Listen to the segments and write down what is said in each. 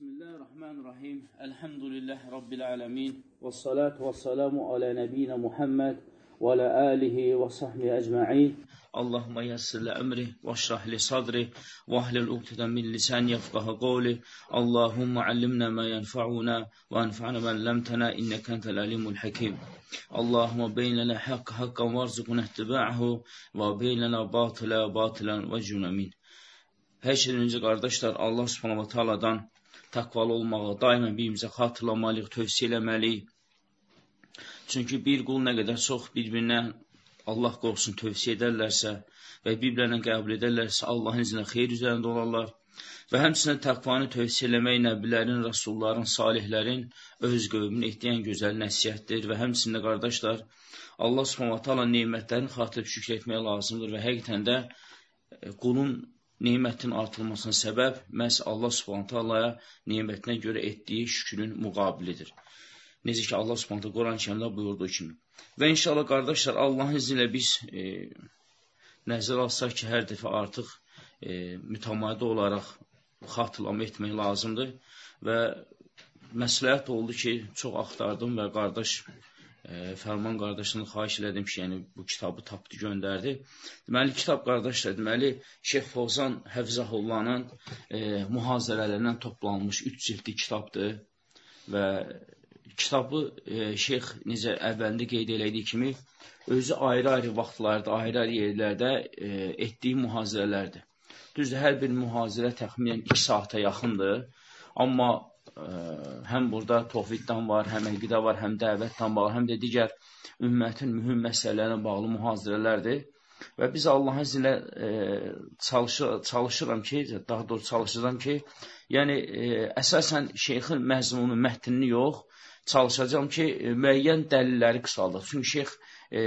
Bismillahirrahmanirrahim. Elhamdülillah Rabbil alemin. Və salatu və salamu alə nəbiyina Muhammed və alə alihi və sahbihi əcma'in. Allahumma yassir li əmri və şrah li sadri və ahlil uqtidən min lisan yafqaha qawli. Allahumma allimna ma yanfa'una və anfa'na man lamtana innaka entel alimul hakim. Allahumma beyn lana haqqa haqqan varzuqna ittiba'ahu və beyn lana batila batilan və cunamin. Hər şeydən öncə qardaşlar Allah Subhanahu va Taala'dan təqvalı olmağı daima birimizə xatırlamalıyıq, tövsiyə eləməliyik. Çünki bir qul nə qədər çox bir-birinə Allah qorxusun tövsiyə edərlərsə və bir-birlərinə qəbul edərlərsə, Allahın izinə xeyr üzərində olarlar. Və həmçinin təqvanı tövsiyə eləmək nəbilərin, rəsulların, salihlərin öz qövmünü etdiyin gözəl nəsiyyətdir və həmçinin qardaşlar, Allah subhanahu ta'ala neymətlərini xatırıb şükür etmək lazımdır və həqiqətən də e, qulun neymətin artılmasına səbəb məhz Allah Subhanahu taalaya nemətinə görə etdiyi şükrün müqabilidir. Necə ki Allah Subhanahu Quran-Kərimdə buyurduğu kimi. Və inşallah qardaşlar Allahın izni ilə biz e, nəzərə alsaq ki, hər dəfə artıq e, mütəmadi olaraq xatırlama etmək lazımdır və məsləhət oldu ki, çox axtardım və qardaş e, Fərman qardaşını xahiş elədim ki, yəni bu kitabı tapdı, göndərdi. Deməli, kitab qardaşlar, deməli, Şeyx Fovzan Həfzəhullahın e, mühazirələrindən toplanmış 3 cildli kitabdır və kitabı e, Şeyx necə əvvəlində qeyd elədiyi kimi, özü ayrı-ayrı vaxtlarda, ayrı-ayrı yerlərdə e, etdiyi mühazirələrdir. Düzdür, hər bir mühazirə təxminən 2 saata yaxındır, amma həm burada tovhiddən var, həm əqidə var, həm dəvətdən bağlı, həm də digər ümmətin mühüm məsələlərlə bağlı mühazirələrdir. Və biz Allahın izni ilə e, çalışır, çalışıram ki, daha doğrusu çalışacağam ki, yəni e, əsasən şeyxin məzmunu, mətnini yox, çalışacağam ki, e, müəyyən dəlilləri qısaldıq. Çünki şeyx e,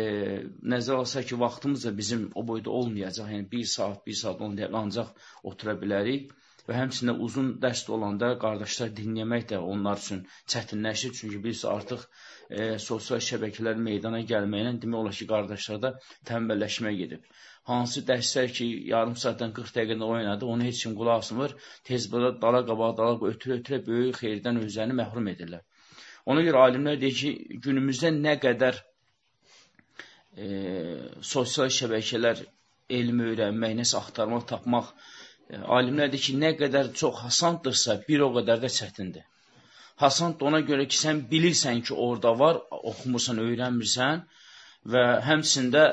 nəzər alsa ki, vaxtımız da bizim o boyda olmayacaq. Yəni bir saat, bir saat, 10 dəqiqə ancaq otura bilərik və həmçində uzun dərs olanda qardaşlar dinləmək də onlar üçün çətinləşir. Çünki biz artıq e, sosial şəbəkələr meydana gəlməklə demək olar ki, qardaşlarda tənbəlləşmə gedib. Hansı dərslər ki, yarım saatdan 40 dəqiqədə oynadı, onu heç kim qulaq asmır. Tez belə dala qabaq, dala ötürə-ötürə böyük xeyirdən özlərini məhrum edirlər. Ona görə alimlər deyir ki, günümüzdə nə qədər e, sosial şəbəkələr elmi öyrənmək, nəsə axtarmaq, tapmaq alimlər deyir ki, nə qədər çox hasandırsa, bir o qədər də çətindir. Hasand ona görə ki, sən bilirsən ki, orada var, oxumursan, öyrənmirsən və həmçində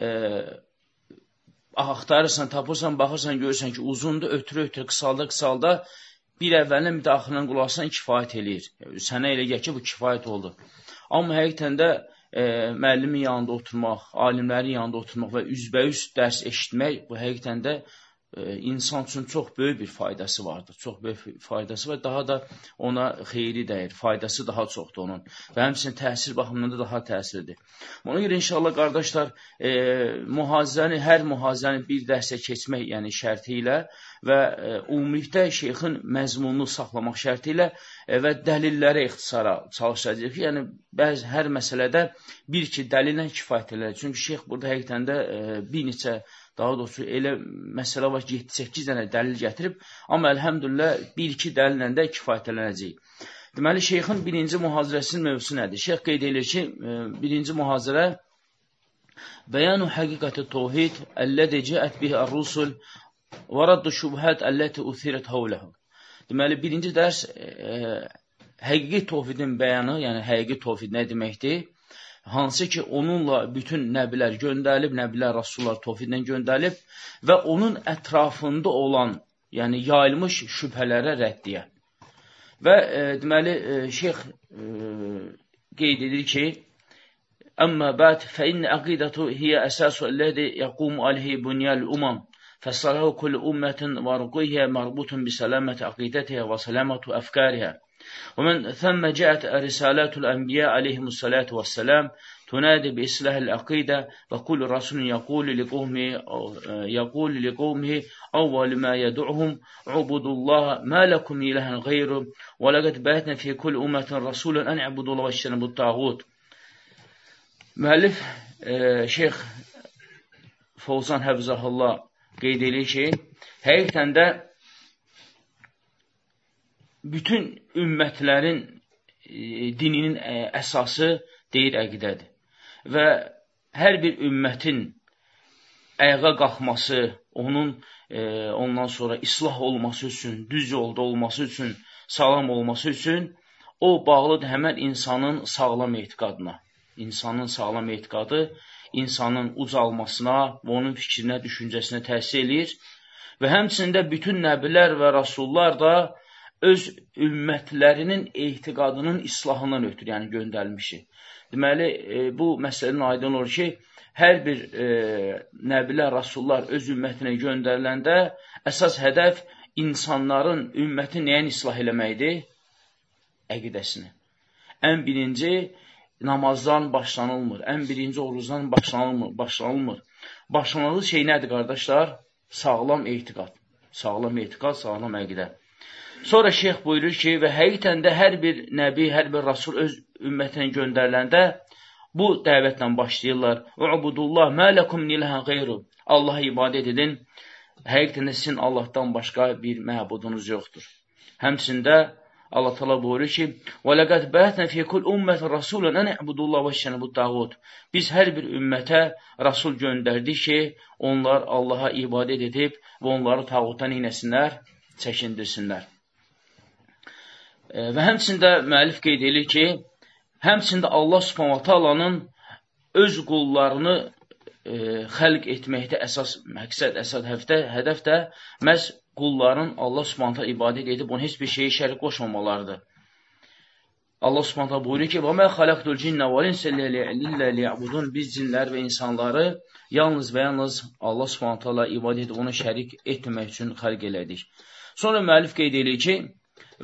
e, axtarırsan, tapırsan, baxırsan, görürsən ki, uzundur, ötürə-ötürə, qısalda-qısalda bir əvvəlin, bir də axırından qulaqsan kifayət eləyir. Sənə elə gəl ki, bu kifayət oldu. Amma həqiqətən də e, müəllimin yanında oturmaq, alimlərin yanında oturmaq və üzbəüz dərs eşitmək bu həqiqətən də insan üçün çox böyük bir faydası vardır. Çox böyük faydası var. Daha da ona xeyri dəyir. Faydası daha çoxdur onun. Və həmçinin təsir baxımından da daha təsirlidir. Ona görə inşallah qardaşlar, e, mühazirəni, hər mühazirəni bir dərsə keçmək, yəni şərti ilə və e, ümumilikdə şeyxin məzmununu saxlamaq şərti ilə e, və dəlillərə ixtisara çalışacaq. Yəni, bəzi hər məsələdə bir-iki dəlillə kifayət edilər. Çünki şeyx burada həqiqətən də e, bir neçə Daha doğrusu elə məsələ var ki, 7-8 dənə dəlil gətirib, amma əlhəmdülillah 1-2 dəlillə də kifayətlənəcəyik. Deməli, şeyxin birinci mühazirəsinin mövzusu nədir? Şeyx qeyd edir ki, e, birinci mühazirə Bəyanu həqiqəti tohid əllədi cəət bihi ər-rusul və raddu şubhət əlləti uthirət havləhu. Deməli, birinci dərs e, e, həqiqi tohidin bəyanı, yəni həqiqi tohid nə deməkdir? Hansı ki onunla bütün nəbilər göndərilib, nəbilər rasullar tofiqlə göndərilib və onun ətrafında olan, yəni yayılmış şübhələrə rəddiyə. Və e, deməli e, şeyx e, qeyd edir ki, Əmmə bəd fə innə əqidətu hiyə əsasu əllədi yəqumu aleyhi bunyəl umam fəssalahu kulli ummətin və rüqiyyə mərbutun bi sələməti əqidətiyyə və sələmətu əfkəriyyə. ومن ثم جاءت رسالات الأنبياء عليهم الصلاة والسلام تنادي بإصلاح العقيدة وكل رسول يقول لقومه يقول لقومه أول ما يدعهم عبدوا الله ما لكم إله غيره ولقد باتنا في كل أمة رسولا أن اعبدوا الله واجتنبوا الطاغوت. Müəllif e, Şeyx Fovzan Həfzəhullah qeyd edir ki, həqiqətən də bütün ümmətlərin e, dininin e, əsası deyir əqidədir. Və hər bir ümmətin ayağa qalxması, onun e, ondan sonra islah olması üçün, düz yolda olması üçün, sağlam olması üçün o bağlıdır həmən insanın sağlam etiqadına. İnsanın sağlam etiqadı insanın ucalmasına və onun fikrinə, düşüncəsinə təsir eləyir və həmçində bütün nəbilər və rasullar da öz ümmətlərinin etiqadının islahından ötürü, yəni göndərilmişi. Deməli, e, bu məsələnin aydın olur ki, hər bir e, nəbilər, rasullar öz ümmətinə göndəriləndə əsas hədəf insanların, ümmətin nəyin islah eləməkdir? Əqidəsini. Ən birinci, namazdan başlanılmır. Ən birinci orucdan başlanılmır. başlanılmır. Başlanılı şey nədir, qardaşlar? Sağlam etiqad. Sağlam etiqad, sağlam əqidə. Sonra şeyx buyurur ki, və həqiqətən də hər bir nəbi, hər bir rasul öz ümmətinə göndəriləndə bu dəvətlə başlayırlar. Ubudullah mə ləkum nilhən qeyru. Allaha ibadət edin. Həqiqətən də sizin Allahdan başqa bir məbudunuz yoxdur. Həmçində Allah təala buyurur ki: "Və laqad ba'atna fi kull ummatin rasulan an i'budullah və şənəbut tağut." Biz hər bir ümmətə rasul göndərdik ki, onlar Allaha ibadət edib və onları tağutdan iynəsinlər, çəkindirsinlər. Və həmçində müəllif qeyd edir ki, həmçində Allah subhanahu taalanın öz qullarını e, xəlq etməkdə əsas məqsəd, əsas həftə, hədəf də məhz qulların Allah subhanahu ibadət edib onun heç bir şeyi şərik qoşmamalarıdır. Allah subhanahu buyurur ki, وَمَا خَلَقْتُ الْجِنَّ وَالْإِنسَ إِلَّا لِيَعْبُدُونَ Biz cinlər və insanları yalnız və yalnız Allah subhanahu ibadət edib onu şərik etməmək üçün xəlq elədik. Sonra müəllif qeyd edir ki,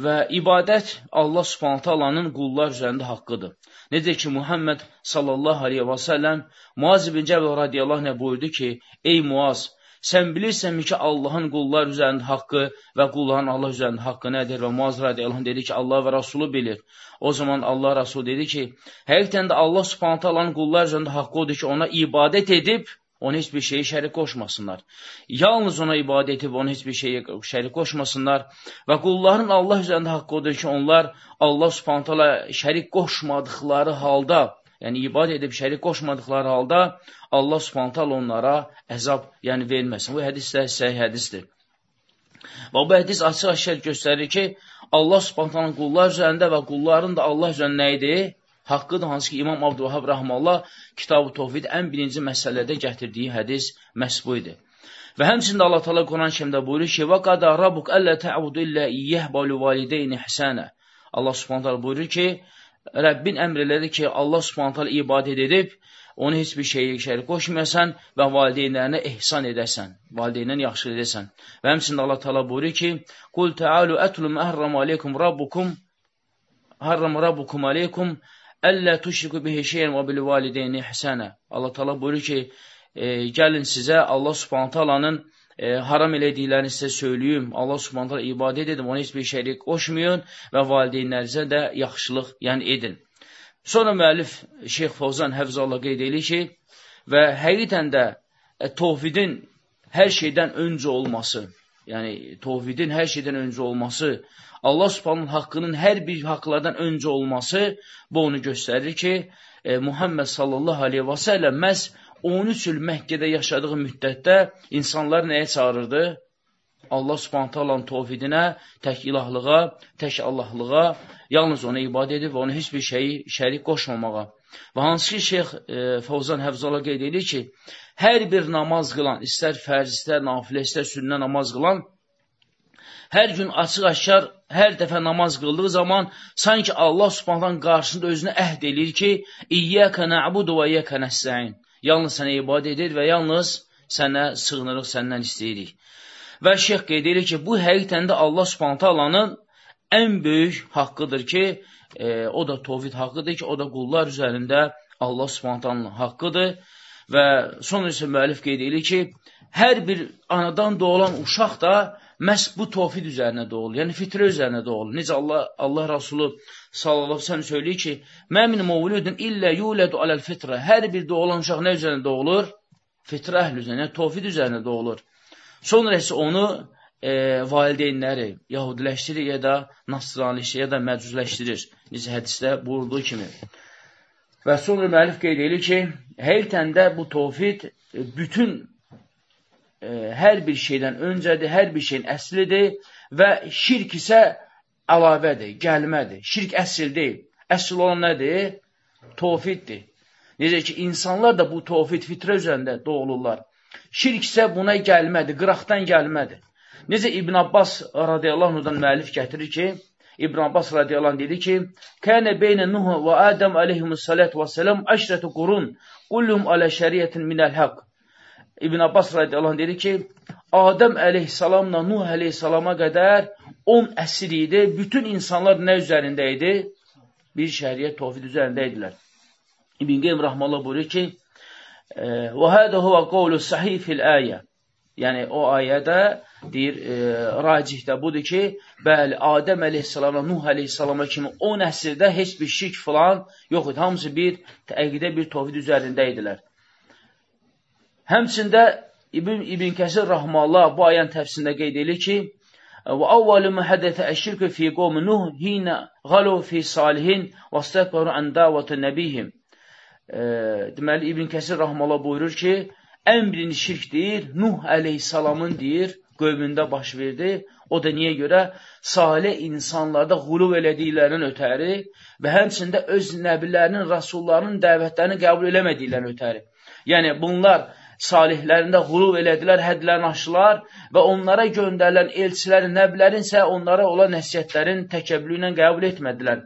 və ibadət Allah subhanətə alanın qullar üzərində haqqıdır. Necə ki, Muhammed sallallahu aleyhi və səlləm Muaz ibn Cəbəl radiyallahu nə buyurdu ki, ey Muaz, sən bilirsənmi ki, Allahın qullar üzərində haqqı və qulların Allah üzərində haqqı nədir? Və Muaz radiyallahu dedi ki, Allah və Rasulü bilir. O zaman Allah Rasulü dedi ki, həqiqətən də Allah subhanətə alanın qullar üzərində haqqı odur ki, ona ibadət edib, ona heç bir şeyi şərik qoşmasınlar. Yalnız ona ibadət edib, ona heç bir şeyi şərik qoşmasınlar və qulların Allah üzərində haqqı odur ki, onlar Allah subhanətələ şərik qoşmadıqları halda, yəni ibadət edib şərik qoşmadıqları halda Allah subhanətələ onlara əzab yəni verməsin. Bu hədis də səhih hədisdir. Və bu hədis açıq-aşkar göstərir ki, Allah subhanətələ qullar üzərində və qulların da Allah üzərində nə idi? Haqqıdır, hansı ki, İmam Abdülvahab Rahmallah Kitab-ı Tovhid ən birinci məsələdə gətirdiyi hədis məhz bu idi. Və həmçində Allah Teala Quran kəmdə buyurur ki: "Və qada rabbuk alla ta'budu illa iyyah və livalideyni ihsana." Allah Subhanahu taala buyurur ki, Rəbbin əmr elədi ki, Allah Subhanahu taala ibadət edib, onu heç bir şeyə şərik qoşmayasan və valideynlərinə ehsan edəsən, valideynlərinə yaxşı edəsən. Və həmçində Allah Teala buyurur ki: "Qul ta'alu atlu ma harrama alaykum rabbukum harrama rabbukum alaykum Əllə tuşriku bihi şeyən və bil valideyni ihsənə. Allah Taala buyurur ki, e, gəlin sizə Allah Subhanahu taalanın e, haram elədiklərini sizə söyləyim. Allah Subhanahu taala ibadət edin, ona heç bir şərik qoşmayın və valideynlərinizə də yaxşılıq yəni edin. Sonra müəllif Şeyx Fovzan Həfzallah qeyd edir ki, və həqiqətən də e, tovhidin hər şeydən öncə olması, yəni tovhidin hər şeydən öncə olması Allah subhanın haqqının hər bir haqlardan öncə olması bu onu göstərir ki, e, Muhammed sallallahu aleyhi və səlləm məhz 13 il Məkkədə yaşadığı müddətdə insanlar nəyə çağırırdı? Allah subhanətə Allahın tovhidinə, tək ilahlığa, tək Allahlığa, yalnız ona ibadət edib və ona heç bir şeyi şərik qoşmamağa. Və hansı ki, Şeyx e, Fəvzan Həvzala qeyd edir ki, hər bir namaz qılan, istər fərz, istər nafilə, istər sünnə namaz qılan, hər gün açıq-aşkar hər dəfə namaz qıldığı zaman sanki Allah Subhanahu qarşısında özünə əhd eləyir ki, İyyəkə na'budu və iyyəkə nəstəin. Yalnız sənə ibadət edir və yalnız sənə sığınırıq, səndən istəyirik. Və şeyx qeyd edir ki, bu həqiqətən də Allah Subhanahu taalanın ən böyük haqqıdır ki, e, o da tovhid haqqıdır ki, o da qullar üzərində Allah Subhanahu haqqıdır. Və sonra isə müəllif qeyd edir ki, hər bir anadan doğulan uşaq da məhz bu tovhid üzərinə doğulur, yəni fitrə üzərinə doğulur. Necə Allah, Allah Rasulü sallallahu ve söyləyir ki, Məmin mevludun illə yulədu aləl fitrə. Hər bir doğulan uşaq nə üzərində doğulur? Fitrə əhl üzərində, yəni tovhid üzərində doğulur. Sonra isə onu e, valideynləri yahudiləşdirir ya da nasraniləşdirir ya da məcuzləşdirir. Necə hədisdə buyurduğu kimi. Və sonra müəllif qeyd edir ki, həqiqətən də bu tovhid e, bütün hər bir şeydən öncədir, hər bir şeyin əslidir və şirk isə əlavədir, gəlmədir. Şirk əsl deyil. Əsl olan nədir? Tovhiddir. Necə ki, insanlar da bu tovhid fitrə üzərində doğulurlar. Şirk isə buna gəlmədir, qıraqdan gəlmədir. Necə İbn Abbas radiyallahu anhudan müəllif gətirir ki, İbn Abbas radiyallahu dedi ki, Kənə beynə Nuh və Adəm aleyhimussalatu və səlam əşrətü qurun, qullum alə şəriyyətin minəl haqq. İbn Abbas radiyallahu anh dedi ki, Adəm əleyhissalamla Nuh əleyhissalama qədər 10 əsr idi. Bütün insanlar nə üzərində idi? Bir şəriət, tovhid üzərində idilər. İbn Qeym Rahmanullah buyurur ki, hədə huvə qovlu sahih fil əyə. Yəni, o ayədə deyir, e, racih də budur ki, bəli, Adəm əleyhissalama, Nuh əleyhissalama kimi o nəsildə heç bir şirk filan yox idi. Hamısı bir təqidə, bir tovhid üzərində idilər. Həmçində İbn, İbn Kəsir Rahmallah bu ayən təfsində qeyd edir ki, və avvalu məhədətə əşirkü fi qovmu Nuh hinə qalu fi salihin və stəkbaru ən davətə nəbihim. E, deməli, İbn Kəsir Rahmallah buyurur ki, ən birinci şirk deyir, Nuh əleyhissalamın deyir, qövmündə baş verdi. O da niyə görə? Salih insanlarda qulub elədiklərindən ötəri və həmçində öz nəbilərinin, rasullarının dəvətlərini qəbul eləmədiklərindən ötəri. Yəni, bunlar salihlərində qulub elədilər, hədlərini aşdılar və onlara göndərilən elçilərin, nəblərin isə onlara olan nəsiyyətlərin təkəbbülü ilə qəbul etmədilər.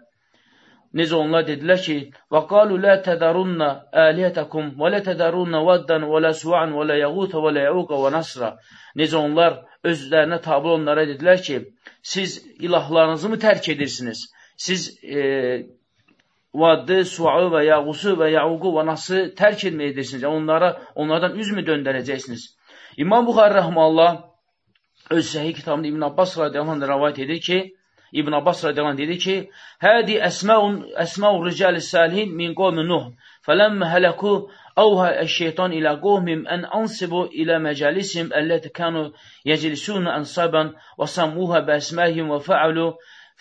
Necə onlar dedilər ki, və qalu lə tədarunna əliyyətəkum və lə tədarunna vaddan və lə suan və lə yəğutə və lə yəuqə və nasra. Necə onlar özlərinə tabi onlara dedilər ki, siz ilahlarınızı mı tərk edirsiniz? Siz e, Vaddı, Suağı və Yağusu və Yağuqu və Nası tərk etmək edirsiniz. Yəni, onlara, onlardan üzmü döndərəcəksiniz? İmam Buxar Rəhmallah öz səhih kitabında İbn Abbas radiyallahu rəvayət edir ki, İbn Abbas radiyallahu dedi ki, Hədi əsməun, əsməu ricəli səlihin min qovmi Nuh, fələmmə hələku əvhə əşşeytan ilə qovmim ən ansibu ilə məcəlisim əlləti kənu yəclisunu ənsaban və samuhə bəsməhim və fəalu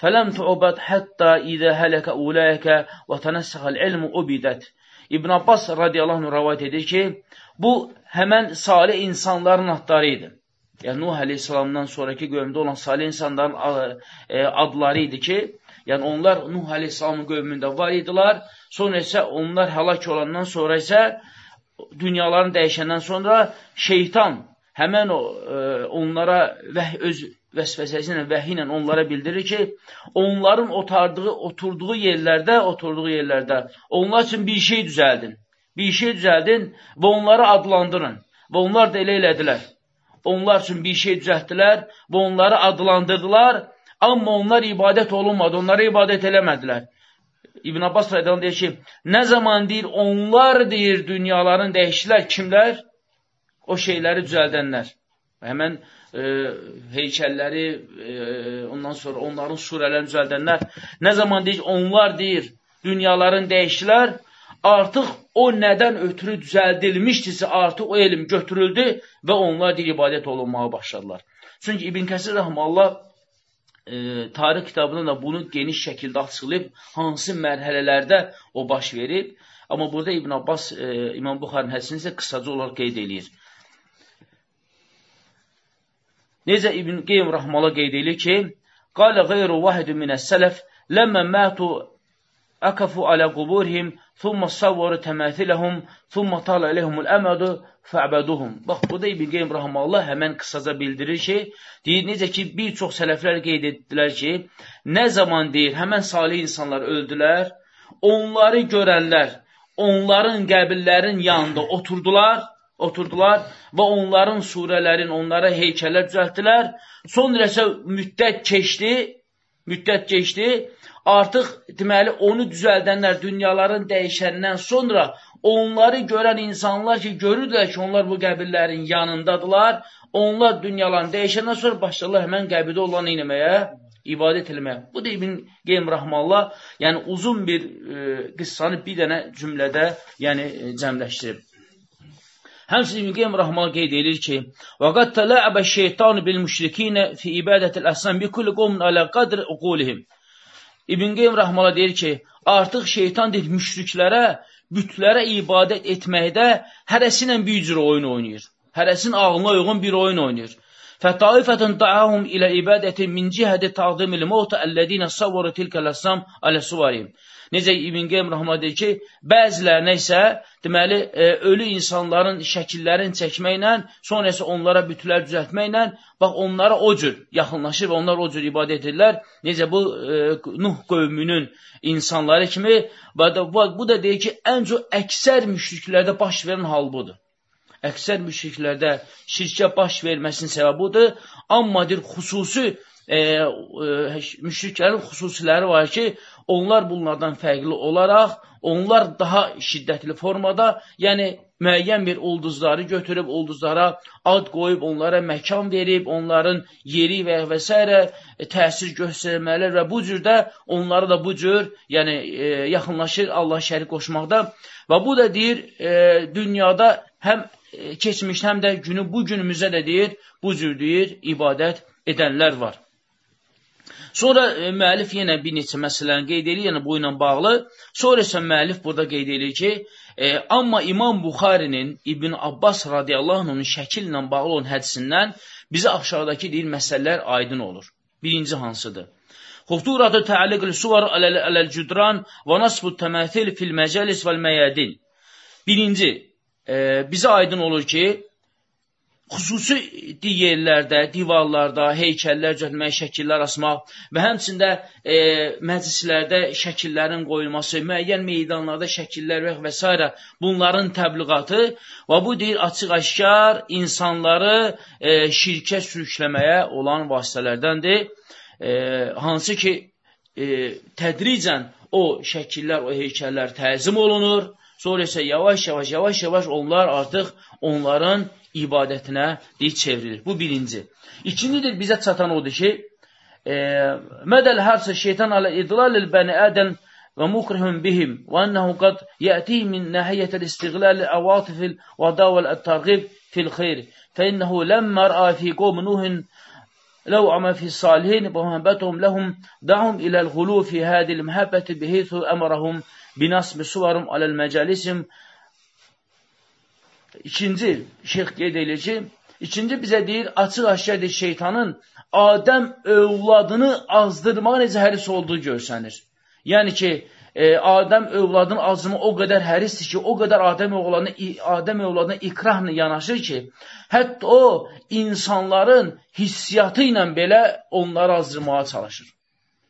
فلم تعبد حتى إذا هلك أولئك وتنسخ العلم ubidət. İbn Abbas radiyallahu anh rəvayət edir ki, bu həmən salih insanların adları idi. Yəni, Nuh aleyhissalamdan sonraki qövmdə olan salih insanların e, adları idi ki, yəni onlar Nuh aleyhissalamın qövmündə var idilər, sonra isə onlar həlak olandan sonra isə dünyaların dəyişəndən sonra şeytan həmən o, e, onlara vəh öz vəsvəsəsi ilə, vəhi ilə onlara bildirir ki, onların otardığı, oturduğu yerlərdə, oturduğu yerlərdə onlar üçün bir şey düzəldin. Bir şey düzəldin və onları adlandırın. Və onlar da elə elədilər. Onlar üçün bir şey düzəltdilər və onları adlandırdılar, amma onlar ibadət olunmadı, onlara ibadət eləmədilər. İbn Abbas rədən deyir ki, nə zaman deyir, onlar deyir, dünyaların dəyişdilər, kimlər? O şeyləri düzəldənlər. Həmən e, heykəlləri, e, ondan sonra onların surələrini düzəldənlər, nə zaman deyir, onlar deyir, dünyaların dəyişdilər, artıq o nədən ötürü düzəldilmişdirsə, artıq o elm götürüldü və onlar deyir, ibadət olunmağa başladılar. Çünki İbn Kəsir Rəhmallah e, tarix kitabında da bunu geniş şəkildə açıqlayıb, hansı mərhələlərdə o baş verib. Amma burada İbn Abbas, e, İmam Buxarın hədisini isə qısaca olaraq qeyd edir. Necə İbn Qeym Rəhmələ qeyd edir ki, Qalə qeyru vahidü minəs-sələf ləmmə mətu əkafu alə quburihim thumma savvaru təməthiləhum thumma tala eləhumul əmədu fə'bəduhum. Bax, bu da İbn Qeym Rəhmələ həmən qısaca bildirir ki, deyir, necə ki, bir çox sələflər qeyd etdilər ki, nə zaman deyir, həmən salih insanlar öldülər, onları görənlər, onların qəbillərin yanında oturdular, oturdular və onların surələrin, onlara heykəllər düzəltdilər. Sonra isə müddət keçdi, müddət keçdi. Artıq deməli onu düzəldənlər dünyaların dəyişəndən sonra onları görən insanlar ki, görürdülər ki, onlar bu qəbirlərin yanındadılar. Onlar dünyaların dəyişəndən sonra başladılar həmən qəbirdə olan eləməyə, ibadət eləməyə. Bu da İbn Qeym Rahmallah, yəni uzun bir e, qıssanı bir dənə cümlədə yəni, e, cəmləşdirib. Həmçinin İbn Qeym rahmanı qeyd edir ki, "Və qad tala'aba şeytan bil müşrikin fi ibadati al-asnam bi kulli qawmin ala qadri uqulihim." İbn Qeym rahmanı deyir ki, artıq şeytan deyir müşriklərə, bütlərə ibadət etməkdə hərəsi ilə bir cür oyun oynayır. Hərəsinin ağlına uyğun bir oyun oynayır. Fətaifatun da'ahum ilə ibadəti min cihədi taqdimil mauta ellezina savvaru tilka al-asnam ala suvarihim. Necə İbn Qeym Rəhmə deyir ki, bəzilərinə isə deməli e, ölü insanların şəkillərini çəkməklə, sonra isə onlara bütlər düzəltməklə, bax onlara o cür yaxınlaşır və onlar o cür ibadət edirlər. Necə bu e, Nuh qövmünün insanları kimi, bu da, bu da deyir ki, ən çox əksər müşriklərdə baş verən hal budur əksər müşriklərdə şirkə baş verməsinin səbəbi budur. Amma deyir, xüsusi e, e, müşriklərin xüsusiləri var ki, onlar bunlardan fərqli olaraq, onlar daha şiddətli formada, yəni müəyyən bir ulduzları götürüb, ulduzlara ad qoyub, onlara məkan verib, onların yeri və və s. E, təsir göstərmələr və bu cürdə onlara da bu cür yəni, e, yaxınlaşır Allah şərik qoşmaqda. Və bu da deyir, e, dünyada həm E, keçmiş, həm də günü bu günümüzdə də deyir, bu cür deyir, ibadət edənlər var. Sonra e, müəllif yenə bir neçə məsələni qeyd edir, yəni bu ilə bağlı. Sonra isə müəllif burada qeyd edir ki, e, amma İmam Buxarinin İbn Abbas radiyallahu anh'ın şəkil ilə bağlı olan hədisindən bizə aşağıdakı deyir məsələlər aydın olur. Birinci hansıdır? Xufturatu təalliql suvar aləl-cüdran və nasbu təməthil fil məcəlis vəl məyədin. Birinci, e, bizə aydın olur ki, xüsusi yerlərdə, divarlarda, heykəllər düzəltmək, şəkillər asmaq və həmçində e, məclislərdə şəkillərin qoyulması, müəyyən meydanlarda şəkillər və, s. bunların təbliğatı və bu deyir açıq-aşkar insanları e, şirkə sürükləməyə olan vasitələrdəndir. E, hansı ki, e, tədricən o şəkillər, o heykəllər təzim olunur Sonra isə yavaş-yavaş, yavaş-yavaş onlar artıq onların ibadətinə deyil, çevrilir. Bu birinci. İkincidir, bizə çatan odur ki, e, mədəl hərsə şeytan alə idlalil bəni ədəm və mukrihun bihim və ənəhu qad yətih min nəhiyyətəl istiqləli əvatifil və davəl ət-tarğib fil xeyr. Fəinnəhu ləmmə rəə fi qovm Nuhin لو عمل في الصالحين ومهبتهم لهم دعهم إلى الغلو في هذه المحبة بحيث أمرهم binasbi suvarum aləl məcəlisim. İkinci, şeyx qeyd edir ki, ikinci bizə deyir, açıq-aşkərdir şeytanın Adəm övladını azdırmağa necə həris olduğu görsənir. Yəni ki, e, Adəm övladının azımı o qədər hərisdir ki, o qədər Adəm övladına, Adəm övladına ikrahla yanaşır ki, hətta o insanların hissiyatı ilə belə onları azdırmağa çalışır.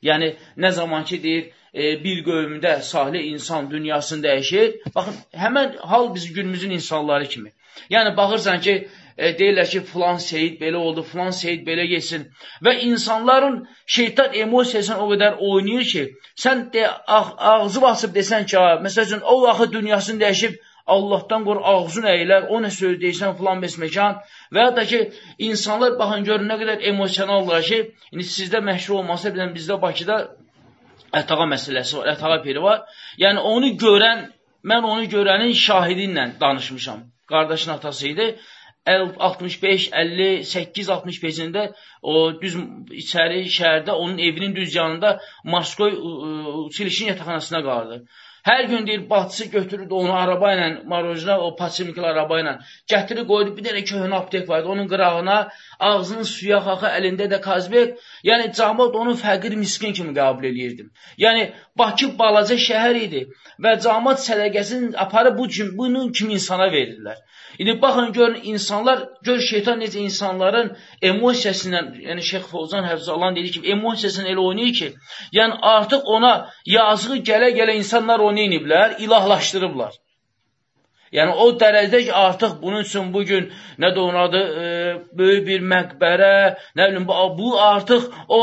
Yəni, nə zaman ki, deyir, e, bir qövmdə salih insan dünyasını dəyişir. Baxın, həmən hal bizim günümüzün insanları kimi. Yəni, baxırsan ki, e, deyirlər ki, filan seyid belə oldu, filan seyid belə geçsin. Və insanların şeytan emosiyasını o qədər oynayır ki, sən de, ağ, ağzı basıb desən ki, məsəl üçün, o vaxtı dünyasını dəyişib, Allahdan qor ağzın əyilər, o nə söz deyirsən filan bəs məkan və ya da ki, insanlar baxın görün nə qədər emosionallar ki, indi sizdə məşhur olmasa bilən bizdə Bakıda ətağa məsələsi var, ətağa peri var. Yəni onu görən, mən onu görənin şahidi ilə danışmışam. Qardaşın atası idi. 65, 58, 65-cində o düz içəri şəhərdə onun evinin düz yanında Moskoy uçilişin yataqxanasına qaldı. Hər gün deyir, bacısı götürürdü onu araba ilə, marojna, o paçimikli araba ilə, gətirib qoydu, bir dənə köhnə aptek vardı, onun qırağına, ağzının suya xaxa, əlində də kazbek, yəni camad onu fəqir miskin kimi qəbul edirdim. Yəni, Bakı balaca şəhər idi və camad sədəqəsini aparıb bu, bunun kimi insana verirlər. İndi baxın, görün, insanlar, gör şeytan necə insanların emosiyasından, yəni Şeyx Fovzan Həfzallan dedi ki, emosiyasını elə oynayır ki, yəni artıq ona yazığı gələ-gələ insanlar onu iniblər, ilahlaşdırıblar. Yəni o dərəcədə ki, artıq bunun üçün bugün nə də onun adı, e, böyük bir məqbərə, nə bilim, bu artıq o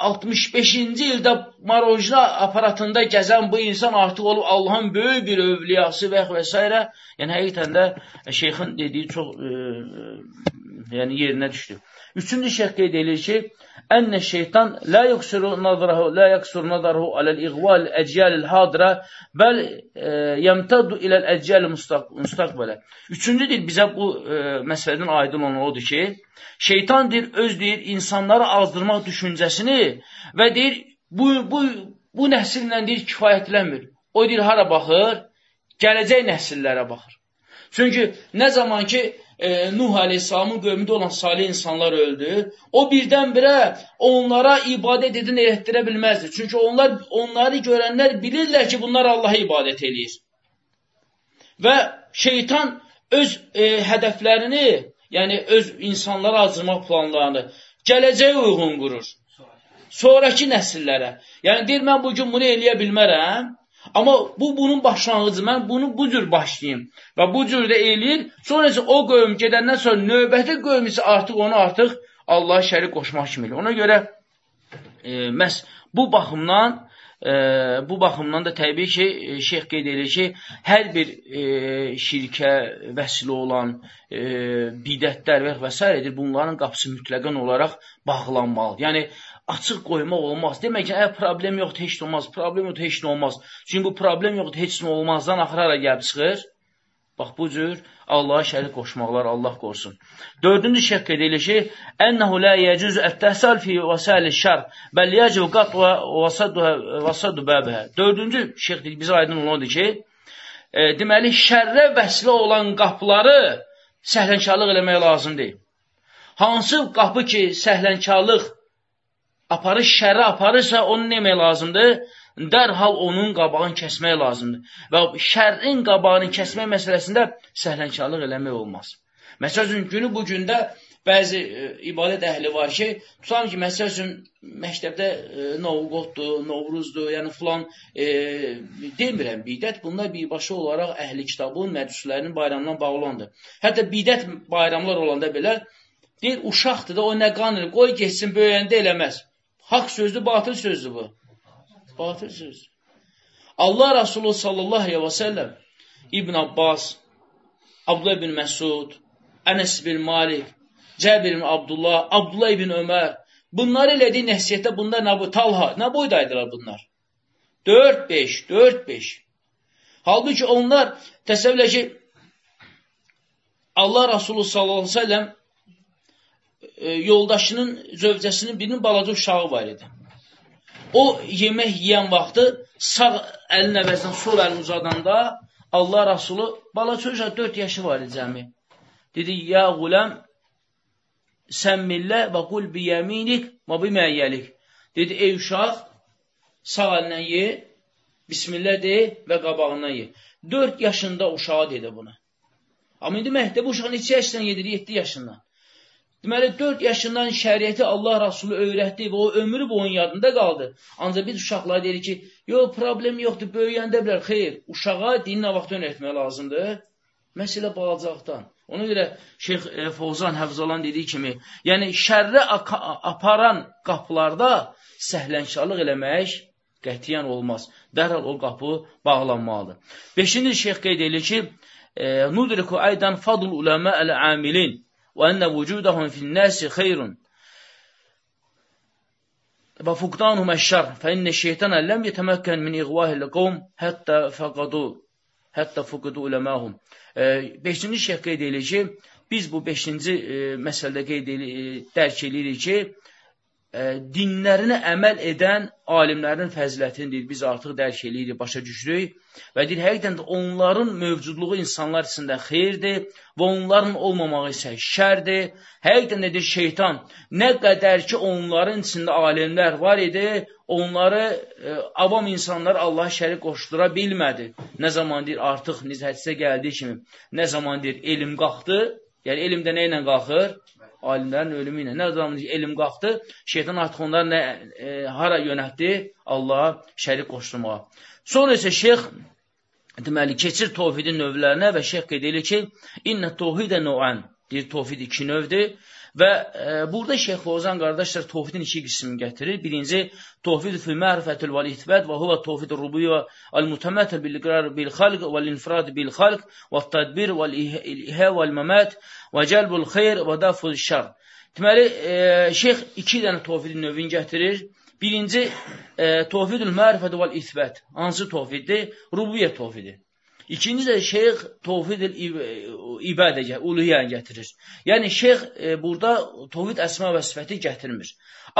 65-ci ildə marojna aparatında gəzən bu insan artıq olub Allahın böyük bir övliyası və və s. Yəni, həqiqətən də şeyxin dediyi çox e, yəni yerinə düşdü. Üçüncü şərt qeyd edir ki, şeytan la yuksuru nazarahu la yuksuru nazarahu aləl iğval əcyalil hadira bəl e, yəmtaddu iləl əcyal müstaqbələ. Üçüncü deyir, bizə bu e, məsələdən aydın olan odur ki, şeytan deyir, öz deyir, insanları azdırmaq düşüncəsini və deyir, bu, bu, bu nəsillə deyir, kifayətlənmir. O deyir, hara baxır? Gələcək nəsillərə baxır. Çünki nə zaman ki, e, Nuh Aleyhisselamın qövmündə olan salih insanlar öldü. O birdən-birə onlara ibadət edin etdirə bilməzdi. Çünki onlar onları görənlər bilirlər ki, bunlar Allaha ibadət eləyir. Və şeytan öz e, hədəflərini, yəni öz insanlara acırmaq planlarını gələcəyə uyğun qurur. Sonraki nəsillərə. Yəni deyir, mən bugün bunu eləyə bilmərəm, Amma bu bunun başlanğıcı. Mən bunu bu cür başlayayım və bu cür də eləyir. Sonra isə o qövm gedəndən sonra növbəti qövm isə artıq onu artıq Allaha şərik qoşmaq kimi eləyir. Ona görə e, məhz bu baxımdan e, bu baxımdan da təbii ki, e, şeyx qeyd edir ki, hər bir e, şirkə vəsilə olan e, bidətlər və s. bunların qapısı mütləqən olaraq bağlanmalıdır. Yəni, açıq qoymaq olmaz. Demək ki, əgər problem yoxdur, heç nə olmaz. Problem yoxdur, heç nə olmaz. Çünki bu problem yoxdur, heç nə olmazdan axırara gəlib çıxır. Bax, bu cür Allaha şərik qoşmaqlar Allah qorusun. Dördüncü şəkk edilir ki, Ənəhu lə yəcüz ət-təhsəl fi vəsəli şər, bəl yəcib qat və vəsədu bəbəhə. Dördüncü şəkk bizə aydın olandır ki, e, deməli, şərrə vəslə olan qapıları səhlənkarlıq eləmək lazım deyil. Hansı qapı ki, səhlənkarlıq aparış şərə aparırsa, onu nə etmək lazımdır? Dərhal onun qabağını kəsmək lazımdır. Və şərrin qabağını kəsmək məsələsində səhlənkarlıq eləmək olmaz. Məsəl üçün, günü bu gündə bəzi e, ibadət əhli var ki, tutam ki, məsəl üçün, məktəbdə e, Novqotdur, Novruzdur, yəni filan, e, demirəm, bidət bunlar birbaşa olaraq əhli kitabın, mədrüslərinin bayramından bağlandır. Hətta bidət bayramlar olanda belə, deyir, uşaqdır da, o nə qanır, qoy geçsin, böyüyəndə eləməz. Hak sözdür, batıl sözdür bu. Batıl söz. Allah Resulü sallallahu aleyhi ve sellem İbn Abbas, Abdullah ibn Məsud, Ənəs bin Malik, Cəbir ibn Abdullah, Abdullah ibn Ömər, bunlar elədiyi nəsiyyətdə bunlar nə? Talha, nə boydaydılar bunlar? 4-5, 4-5. Halbuki onlar təsəvvürlə ki, Allah Resulü sallallahu aleyhi ve sellem e, yoldaşının, zövcəsinin birinin balaca uşağı var idi. O yemək yeyən vaxtı sağ əlin əvəzindən sol əlini uzadanda Allah Rasulü balaca uşaq 4 yaşı var idi cəmi. Dedi, ya quləm səmmillə və qul biyəminik və biməyyəlik. Dedi, ey uşaq, sağ əlindən ye, bismillah de və qabağından ye. 4 yaşında uşağa dedi buna. Amma indi məktəb uşaq neçə yaşından yedir? 7 yaşından. Deməli, 4 yaşından şəriəti Allah Rasulü öyrətdi və o ömrü boyun yadında qaldı. Ancaq biz uşaqlara deyirik ki, yox, problem yoxdur, böyüyəndə bilər. Xeyr, uşağa dini nə vaxt öyrətmək lazımdır? Məsələ balacaqdan. Ona görə Şeyx e, Fovzan Həfzalan dediyi kimi, yəni şərri aparan qapılarda səhlənkarlıq eləmək qətiyyən olmaz. Dərhal o qapı bağlanmalıdır. Beşinci şeyx qeyd edir ki, e, Nudriku aydan fadl uləmə əl-amilin وأن وجودهم في الناس خير وفقدانهم الشر فإن الشيطان لم يتمكن من إغواء القوم حتى فقدوا حتى فقدوا علماءهم بشنجي شيء قيد edici biz bu 5. E, meselede qeyd dinlərinə əməl edən alimlərin fəzilətini deyir, biz artıq dərk eləyirik, başa düşürük və deyir, həqiqdən də onların mövcudluğu insanlar içində xeyirdir və onların olmamağı isə şərdir. Həqiqdən də deyir, şeytan nə qədər ki, onların içində alimlər var idi, onları ə, avam insanlar Allah şərik qoşdura bilmədi. Nə zaman deyir, artıq nizhədisə gəldiyi kimi, nə zaman deyir, elm qalxdı, yəni elmdə nə ilə qalxır? Alimlərin ölümü ilə. Nə zaman elm qalxdı, şeytan artıq onları nə, e, hara yönətdi? Allaha şərik qoşdurmağa. Sonra isə şeyx deməli, keçir tovhidin növlərinə və şeyx qeyd edir ki, İnnə tovhidə nu'an deyir, tovhid iki növdür. Və e, burada Şeyx Fozan qardaşlar tovhidin iki qismini gətirir. Birinci, tovhid fil mərifətül vəl ithbət və huva tovhid rububiyyə al-mutamətə bil iqrar bil xalq və infrad bil xalq və tədbir və ihə və məmət və cəlbul xeyr və daful şər. Deməli, e, Şeyx iki dənə tovhidin növünü gətirir. Birinci, e, tovhidül mərifətü vəl ithbət. Hansı tovhiddir? Rububiyyə tovhidi. İkinci də şeyx tovhid ibadə, uluhiyyəni gətirir. Yəni, şeyx e, burada tovhid əsma və sifəti gətirmir.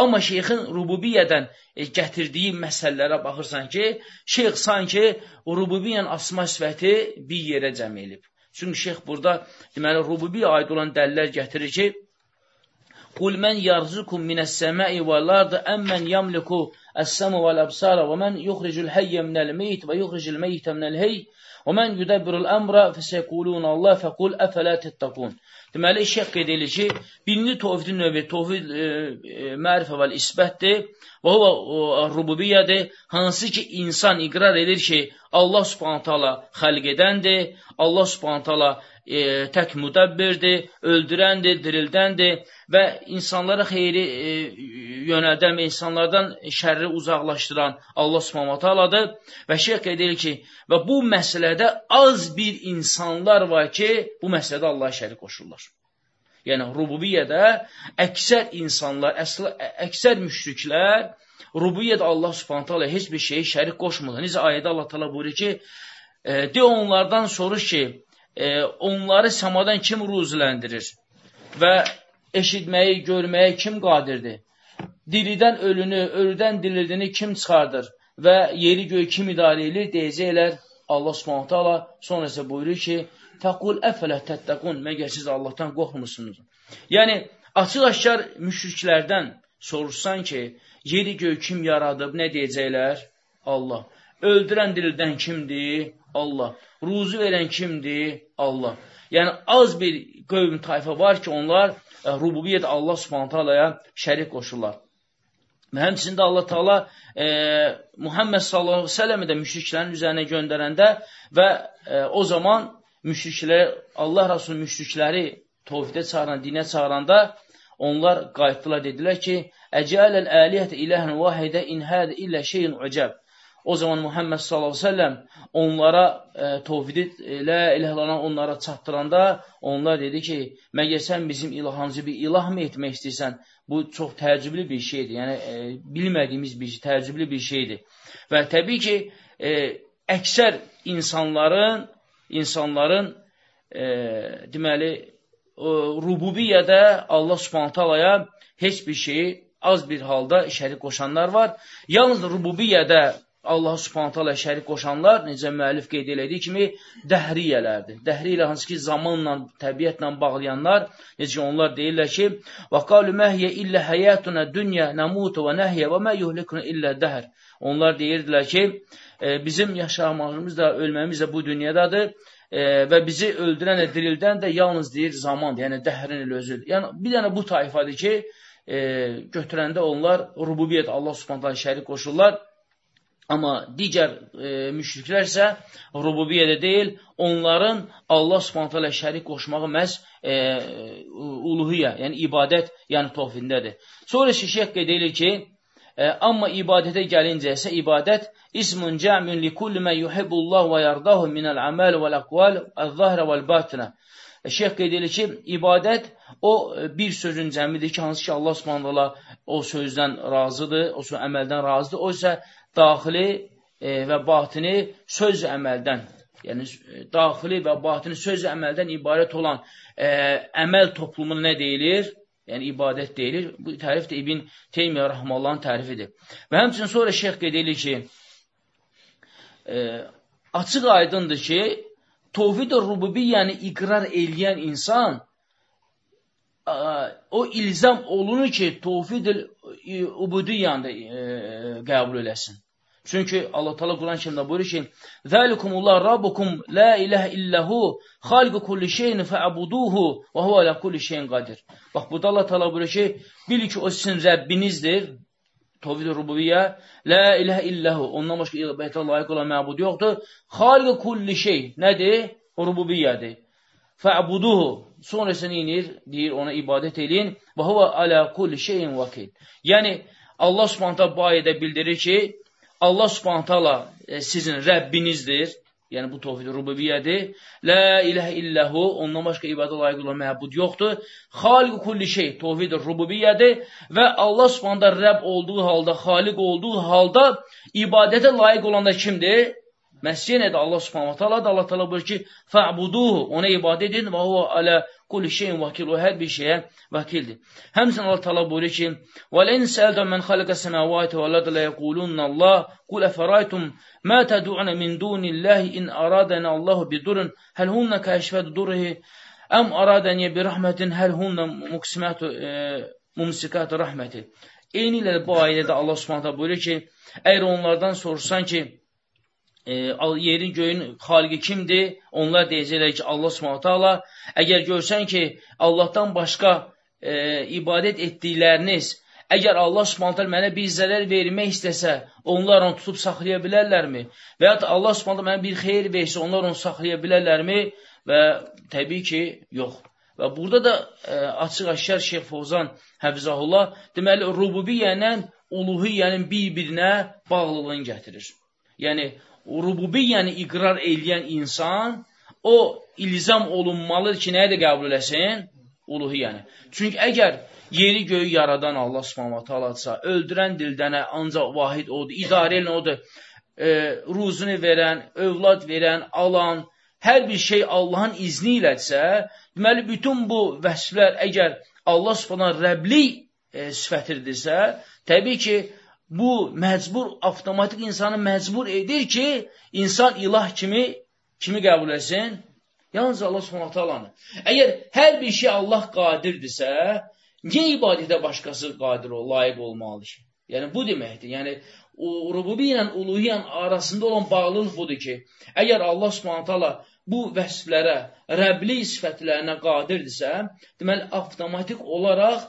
Amma şeyxin rububiyyədən e, gətirdiyi məsələlərə baxırsan ki, şeyx sanki rububiyyən asma sifəti bir yerə cəm elib. Çünki şeyx burada, deməli, rububiyyə aid olan dəllər gətirir ki, Qul mən yarzukum minəs-səmai vəl-ard əmmən yamliku əs-səmu vəl-əbsara və mən yuxricul həyyə minəl-meyt və yuxricul meytə minəl-heyy Və mən yudabbirul əmra fəsəqulun Allah fəqul əfələ təttəqun. Deməli, şeyh qeyd edir ki, birinci tovhidin növü tovhid e, e, mərifə və isbətdir və o rububiyyədir, hansı ki, insan iqrar edir ki, Allah subhanət hala xəlq edəndir, Allah subhanət hala e, tək müdəbbirdir, öldürəndir, dirildəndir və insanlara xeyri e, yönəldən və insanlardan şərri uzaqlaşdıran Allah subhanət haladır və şeyh qeyd edir ki, və bu məsələdə az bir insanlar var ki, bu məsələdə Allah şərik qoşurlar. Yəni, rububiyyədə əksər insanlar, əsl, əksər müşriklər, rububiyyədə Allah subhanət hala heç bir şeyi şərik qoşmurlar. Necə ayədə Allah tala buyurur ki, e, de onlardan soruş ki, e, onları səmadan kim ruziləndirir və eşitməyi, görməyi kim qadirdir? Diridən ölünü, ölüdən dirildini kim çıxardır və yeri göy kim idarə edir, deyəcəklər Allah subhanətə Allah sonra isə buyurur ki, Fəqul əfələ təttəqun, məgər siz Allahdan qorxmursunuz. Yəni, açıq-aşkar müşriklərdən soruşsan ki, yeri göy kim yaradıb, nə deyəcəklər? Allah. Öldürən dirildən kimdir? Allah. Ruzu verən kimdir? Allah. Yəni, az bir qövm tayfa var ki, onlar ə, e, rububiyyət Allah subhanətə alaya şərik qoşurlar. Və həmçində Allah Taala e, Muhammed sallallahu əleyhi və səlləmi də müşriklərin üzərinə göndərəndə və e, o zaman müşriklər Allah Rəsulü müşrikləri tövhidə çağıran, dinə çağıranda onlar qayıtdılar dedilər ki: "Əcələl əlihətə iləhən vahidə in hədə illə şeyin ucəb." O zaman Muhammed sallallahu əleyhi onlara e, tovhidi elə ilahlarına onlara çatdıranda onlar dedi ki, məgər sən bizim ilahımızı bir ilah mı etmək istəyirsən? Bu çox təəccüblü bir şeydir. Yəni e, bilmədiyimiz bir şey, təəccüblü bir şeydir. Və təbii ki, e, əksər insanların insanların e, deməli o, rububiyyədə Allah Subhanahu taalaya heç bir şeyi az bir halda şərik qoşanlar var. Yalnız rububiyyədə Allah subhanətə alə şərik qoşanlar, necə müəllif qeyd elədiyi kimi, dəhriyələrdir. Dəhri ilə hansı ki, zamanla, təbiətlə bağlayanlar, necə onlar deyirlər ki, وَقَالُ مَهْيَ إِلَّا حَيَاتُنَا دُنْيَا نَمُوتُ وَنَهْيَ وَمَا يُهْلِكُنَ إِلَّا دَهْرِ Onlar deyirdilər ki, e, bizim yaşamağımız da, ölməmiz də bu dünyadadır e, və bizi öldürən də, dirildən də yalnız deyir zamandır, yəni dəhrin ilə özüdür. Yəni, bir dənə bu tayfadır ki, e, götürəndə onlar rububiyyət Allah subhanətə şərik qoşurlar Amma digər e, müşriklər isə rububiyyədə deyil, onların Allah subhanətə ilə şərik qoşmağı məhz e, uluhiyyə, yəni ibadət, yəni tovhidindədir. Sonra şişək qeyd edir ki, e, amma ibadətə gəlincə isə ibadət ismun cəmin li kulli mən yuhibbullah və yardahu minəl əməl və ləqval əz-zahirə vəl-batinə. E, Şeyx qeyd edir ki, ibadət o e, bir sözün cəmidir ki, hansı ki Allah Subhanahu o sözdən razıdır, o söz əməldən razıdır. O isə daxili e, və batini söz əməldən, yəni e, daxili və batini söz əməldən ibarət olan e, əməl toplumuna nə deyilir? Yəni ibadət deyilir. Bu tərif də İbn Teymiyyə rəhməllahın tərifidir. Və həmçinin sonra şeyx qeyd edir ki, e, açıq aydındır ki, tovhid-i rububiyyəni iqrar eləyən insan o ilzam olunur ki, tovhid-i ubudiyyanı da e, qəbul eləsin. Çünki Allah Teala Quran kərimdə buyurur ki: "Zəlikumullah rabbukum la ilahe illahu xaliqu kulli şeyin fa'buduhu və huve ala kulli şeyin qadir." Bax burada Allah Teala buyurur ki, bil ki o sizin Rəbbinizdir. Tövhid rububiyyə, la ilahe illahu. Ondan başqa ibadətə layiq olan məbud yoxdur. Xaliqu kulli şey nədir? Rububiyyədir. fə'buduhu. Sonra isə neyinir? Deyir, ona ibadət edin. Və huvə alə kulli şeyin vakil. Yəni, Allah subhanətə bu ayədə bildirir ki, Allah subhanətələ e, sizin Rəbbinizdir. Yəni, bu tohid rububiyyədir. Lə iləhə illəhu, ondan başqa ibadə layiq olan məhbud yoxdur. Xaliq kulli şey, tohid rububiyyədir. Və Allah subhanətə Rəbb olduğu halda, xaliq olduğu halda ibadətə layiq olan da kimdir? məhz yenə də Allah subhanahu taala da Allah təala buyurur ki, "Fa'buduhu", ona ibadət edin və o alə kulli şeyin vakil, o hər bir şeyə vakildir. Həmçinin Allah təala buyurur ki, "Və in sa'altum men khalaqa semawati vel arda la yaqulunna Allah, qul afaraytum ma tad'un min dunillahi in aradana Allahu bidurrin hal hunna kashfatu durrihi am aradani bi rahmatin hal hunna muqsimatu e, mumsikatu rahmeti." Eyni ilə bu ayədə Allah Subhanahu buyurur ki, əgər onlardan soruşsan ki, e, yerin göyün xaliqi kimdir? Onlar deyəcəklər ki, Allah subhanətə Allah. Əgər görsən ki, Allahdan başqa e, ibadət etdikləriniz, əgər Allah subhanətə mənə bir zərər vermək istəsə, onlar onu tutub saxlaya bilərlərmi? Və ya Allah subhanətə mənə bir xeyir versə, onlar onu saxlaya bilərlərmi? Və təbii ki, yox. Və burada da e, açıq-aşkar Şeyx Fozan Həfizahullah deməli, rububiyyələ uluhiyyənin bir-birinə bağlılığını gətirir. Yəni, rububiyyəni iqrar eləyən insan, o ilzam olunmalıdır ki, nəyə də qəbul eləsin? Uluhiyyəni. Çünki əgər yeri göyü yaradan Allah subhanətə aladsa, öldürən dildənə ancaq vahid odur, idarə elən odur, e, ruzunu verən, övlad verən, alan, hər bir şey Allahın izni ilədirsə, deməli, bütün bu vəsflər əgər Allah subhanətə rəblik e, sifətirdirsə, təbii ki, bu məcbur, avtomatik insanı məcbur edir ki, insan ilah kimi kimi qəbul etsin? Yalnız Allah subhanətə alanı. Əgər hər bir şey Allah qadirdirsə, niyə ibadətə başqası qadir ol, layiq olmalıdır ki? Yəni, bu deməkdir. Yəni, rububi ilə uluhiyyən arasında olan bağlılıq budur ki, əgər Allah subhanətə ala bu vəsflərə, rəbli sifətlərinə qadirdirsə, deməli, avtomatik olaraq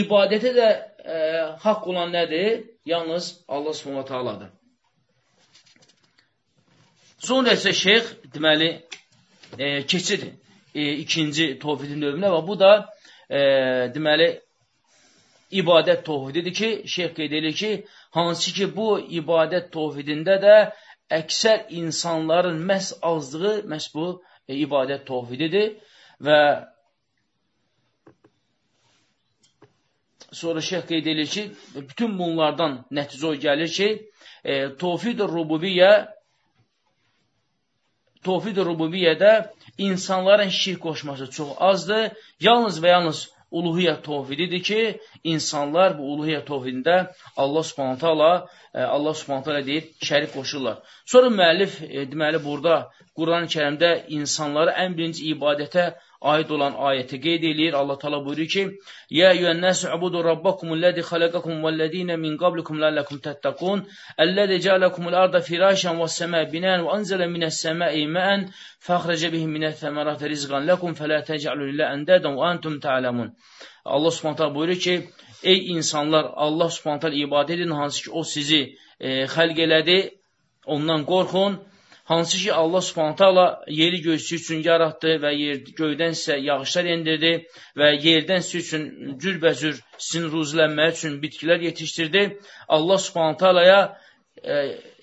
ibadətə də e, haqq olan nədir? Yalnız Allah subhanahu ta'aladır. Sonra isə şeyx, deməli, e, keçir e, ikinci tovhidin növünə və bu da, e, deməli, ibadət tovhididir ki, şeyx qeyd edir ki, hansı ki, bu ibadət tovhidində də əksər insanların məhz azlığı, məhz bu e, ibadət tovhididir və sonra şeyh qeyd edir ki, bütün bunlardan nəticə o gəlir ki, e, tovfid-i rububiyyə tovfid-i rububiyyədə insanların şirk qoşması çox azdır. Yalnız və yalnız uluhiyyə tovhididir ki, insanlar bu uluhiyyə tovhidində Allah subhanətə ala, e, Allah subhanətə ala deyir, şərik qoşurlar. Sonra müəllif, e, deməli, burada Quran-ı kərimdə insanları ən birinci ibadətə aid olan ayəti qeyd eləyir. Allah təala buyurur ki: "Ya eyyuhan-nasu ubudu rabbakumul-lezî xalaqakum vel-lezîne min qablikum la'allakum tattaqun, ellezî ca'alakumul-arda firâşan ve's-semâe binân ve anzala mine's-semâi ma'an fa'khraja bihi mineth-semerâti rizqan lakum felâ tec'alû lillahi andâdan ve antum ta'lemun." Allah Subhanahu buyurur ki: "Ey insanlar, Allah Subhanahu ibadət edin hansı ki o sizi e, xəlq elədi, ondan qorxun." Hansı ki Allah subhanətə Allah yeri göğsü üçün yaratdı və yer, göydən sizə yağışlar endirdi və yerdən siz üçün cürbəcür sizin ruzlənmək üçün bitkilər yetişdirdi. Allah subhanətə Allah'a e,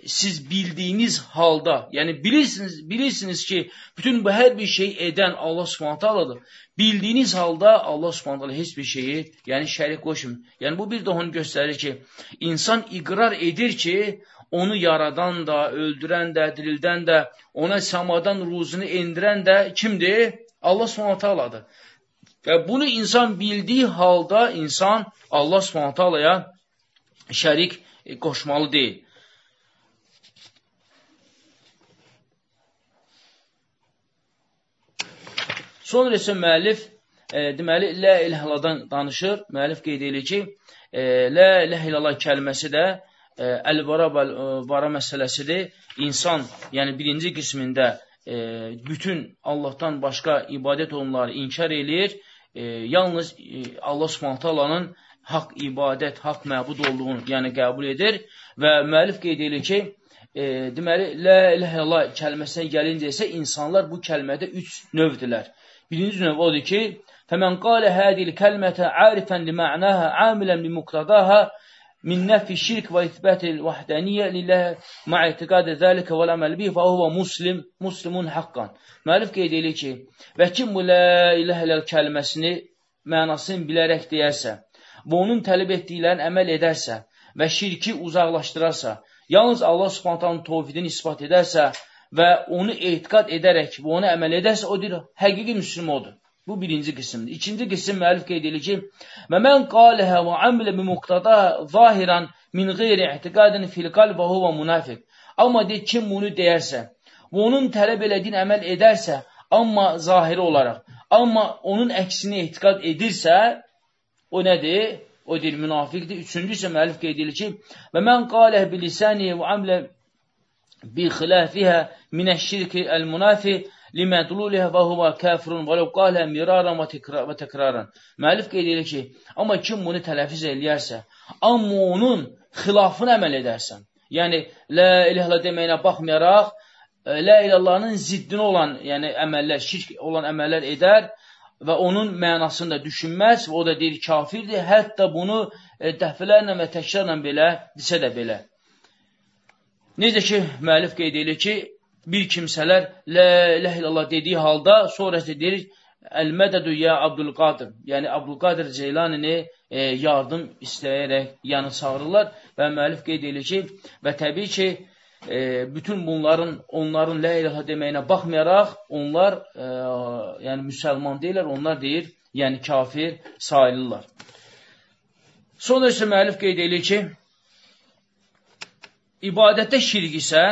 siz bildiyiniz halda, yəni bilirsiniz, bilirsiniz ki, bütün bu hər bir şey edən Allah subhanətə Allah'dır. Bildiyiniz halda Allah subhanətə Allah heç bir şeyi, yəni şərik qoşmur. Yəni bu bir də onu göstərir ki, insan iqrar edir ki, onu yaradan da, öldürən də, dirildən də, ona səmadan ruzunu endirən də kimdir? Allah subhanətə aladır. Və bunu insan bildiyi halda insan Allah subhanətə alaya şərik qoşmalı deyil. Sonra isə müəllif e, deməli, lə ilhəladan danışır. Müəllif qeyd edir ki, e, lə ilhəlallah kəlməsi də E, əl-vara e, vara məsələsidir. İnsan, yəni birinci qismində e, bütün Allahdan başqa ibadət onları inkar eləyir. E, yalnız e, Allah Subhanahu taalanın haqq ibadət, haqq məbud olduğunu, yəni qəbul edir və müəllif qeyd edir ki, e, deməli la ilaha illallah kəlməsinə gəlincə isə insanlar bu kəlmədə 3 növdülər. Birinci növ odur ki, fəmən qala hadil kəlmətə arifən li mə'naha, amilən li muqtadaha və itbətil vəhdəniyyə lilləh ma etiqadə zəlikə və əməl bih və huvə muslim, muslimun haqqan. Müəllif qeyd edir ki, və kim bu lə iləhə iləl kəlməsini mənasını bilərək deyərsə və onun tələb etdiklərini əməl edərsə və şirki uzaqlaşdırarsa, yalnız Allah subhantanın tovfidini ispat edərsə və onu etiqad edərək və onu əməl edərsə, o deyir, həqiqi müslim odur. Bu birinci qismdir. İkinci qism müəllif qeyd edir ki, və mən qaləhə və amilə bi muqtada zahiran min qeyri i'tiqadin fil qalb və huva munafiq. Amma deyir, kim bunu deyərsə və onun tələb elədiyin əməl edərsə, amma zahiri olaraq, amma onun əksini etiqad edirsə, o nədir? O deyir, münafiqdir. Üçüncü isə müəllif qeyd edir ki, və mən qaləhə bilisəni və amilə bi xilafihə minəşşirki əl-munafiq limədluliha və huva kafirun və ləv qalə miraran və, təkraran. Müəllif qeyd edir ki, amma kim bunu tələfiz eləyərsə, amma onun xilafını əməl edərsən, yəni lə iləhlə deməyinə baxmayaraq, e, lə iləhlərin ziddini olan yəni əməllər, şirk olan əməllər edər və onun mənasını da düşünməz və o da deyir kafirdir, hətta bunu e, dəfələrlə və təkrarla belə desə də belə. Necə ki, müəllif qeyd edir ki, bir kimsələr lə ilə illallah dediyi halda sonra isə deyir Əl-mədədu ya Abdülqadir. Yəni Abdülqadir Ceylanini e, yardım istəyərək yanı çağırırlar və müəllif qeyd edir ki, və təbii ki, e, bütün bunların onların lə ilaha deməyinə baxmayaraq onlar e, yəni müsəlman deyirlər, onlar deyir, yəni kafir sayılırlar. Sonra isə müəllif qeyd edir ki, ibadətdə şirk isə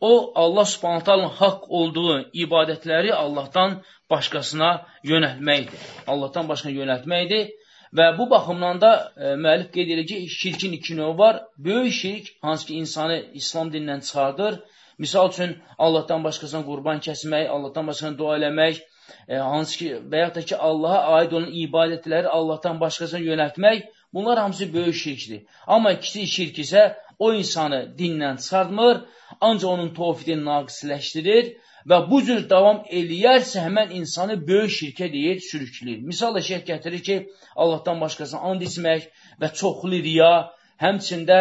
O, Allah subhanətələ haqq olduğu ibadətləri Allahdan başqasına yönəltməkdir. Allahdan başqasına yönəltməkdir. Və bu baxımdan da e, müəllif qeyd edir ki, şirkin iki növü var. Böyük şirk, hansı ki, insanı İslam dinindən çıxardır. Misal üçün, Allahdan başqasına qurban kəsmək, Allahdan başqasına dua eləmək, e, hansı ki, və yaxud da ki, Allaha aid olan ibadətləri Allahdan başqasına yönəltmək, bunlar hamısı böyük şirkdir. Amma kiçik şirk isə o insanı dindən çıxartmır, ancaq onun tovfidini naqisləşdirir və bu cür davam eləyərsə həmən insanı böyük şirkə deyir, sürükləyir. Misal da şeyh gətirir ki, Allahdan başqasına and içmək və çoxlu riya, həmçində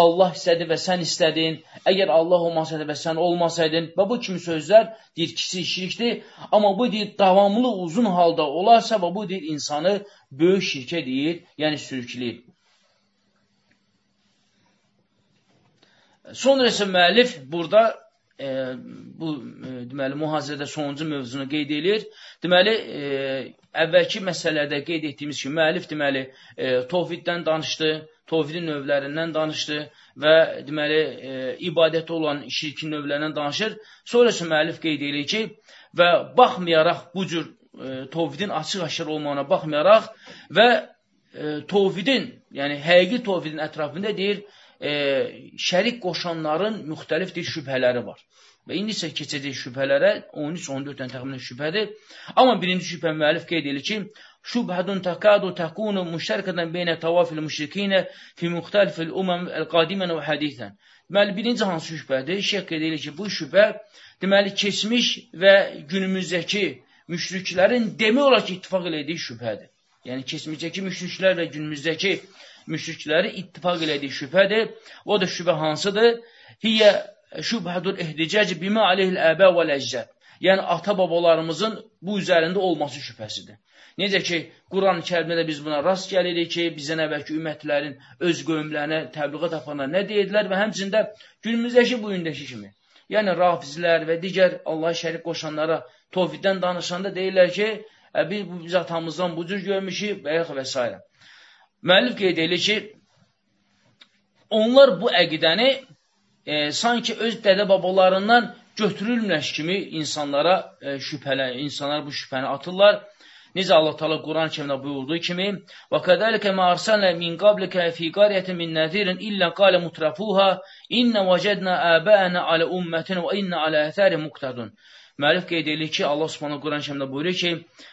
Allah istədi və sən istədin, əgər Allah olmasaydı və sən olmasaydın və bu kimi sözlər deyir kiçik şirkdir, amma bu deyir davamlı uzun halda olarsa və bu deyir insanı böyük şirkə deyir, yəni sürükləyir. Sonra isə müəllif burada e, bu e, deməli mühazirədə sonuncu mövzunu qeyd edir. Deməli, e, əvvəlki məsələdə qeyd etdiyimiz kimi müəllif deməli e, tovhiddən danışdı, tovhidin növlərindən danışdı və deməli e, ibadətə olan şirkin növlərindən danışır. Sonra isə müəllif qeyd edir ki, və baxmayaraq bu cür e, tovhidin açıq-aşkar olmağına baxmayaraq və e, tovhidin, yəni həqiqi tovhidin ətrafında deyir, şərik qoşanların müxtəlifdir şübhələri var. Və indi isə keçəcək şübhələrə 13-14 dənə təxminən şübhədir. Amma birinci şübhə müəllif qeyd edir ki, şübhədun təkadu təkunu müştərkədən beynə tavafil müşrikinə fi müxtəlifil umam el-qadimən və hədithən. Deməli, birinci hansı şübhədir? Şeyh qeyd edir ki, bu şübhə deməli, keçmiş və günümüzdəki müşriklərin demək olar ki, ittifaq elədiyi şübhədir. Yəni, keçmişdəki müşriklər və günümüzdəki müşrikləri ittifaq elədiyi şübhədir. O da şübhə hansıdır? Hiyyə şübhədur ehdicac bimə aleyhil əbə və ləccət. Yəni, ata-babalarımızın bu üzərində olması şübhəsidir. Necə ki, Quran-ı kərimdə də biz buna rast gəlirik ki, bizən əvvəlki ümmətlərin öz qövmlərinə, təbliğat apanlar nə deyirlər və həmçində günümüzdəki bu gündəki kimi. Yəni, rafizlər və digər Allah şərik qoşanlara tovhiddən danışanda deyirlər ki, biz, biz atamızdan bu cür görmüşük və yaxud və s. Müəllif qeyd edir ki, onlar bu əqidəni e, sanki öz dədə-babalarından götürülməş kimi insanlara e, şübhələ, insanlar bu şübhəni atırlar. Necə Allah Taala Quran kərimdə buyurduğu kimi: "Və kədəlikə mə arsalna min qablikə fi qaryatin min nazirin illə qala mutrafuha inna vəcədna aba'ana ala ummetin və inna ala athari muqtadun." Müəllif qeyd edir ki, Allah Subhanahu Quran kərimdə buyurur ki,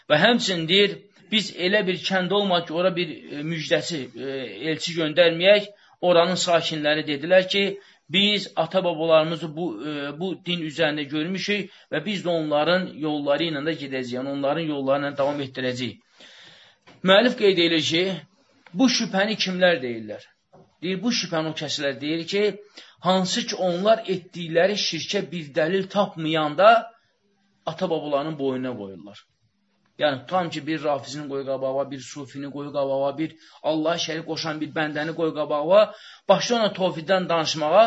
və həmçinin deyir, biz elə bir kənd olmaq ki, ora bir e, müjdəsi, e, elçi göndərməyək, oranın sakinləri dedilər ki, biz ata-babalarımızı bu, e, bu din üzərində görmüşük və biz də onların yolları ilə də gedəcəyik, yəni onların yolları ilə davam etdirəcəyik. Müəllif qeyd edir ki, bu şübhəni kimlər deyirlər? Deyir, bu şübhəni o kəslər deyir ki, hansı ki onlar etdikləri şirkə bir dəlil tapmayanda ata-babalarının boynuna qoyurlar. Yəni, tam ki, bir rafizini qoy qabağa, bir sufini qoy qabağa, bir Allah şərik qoşan bir bəndəni qoy qabağa, başla ona tovfiddən danışmağa,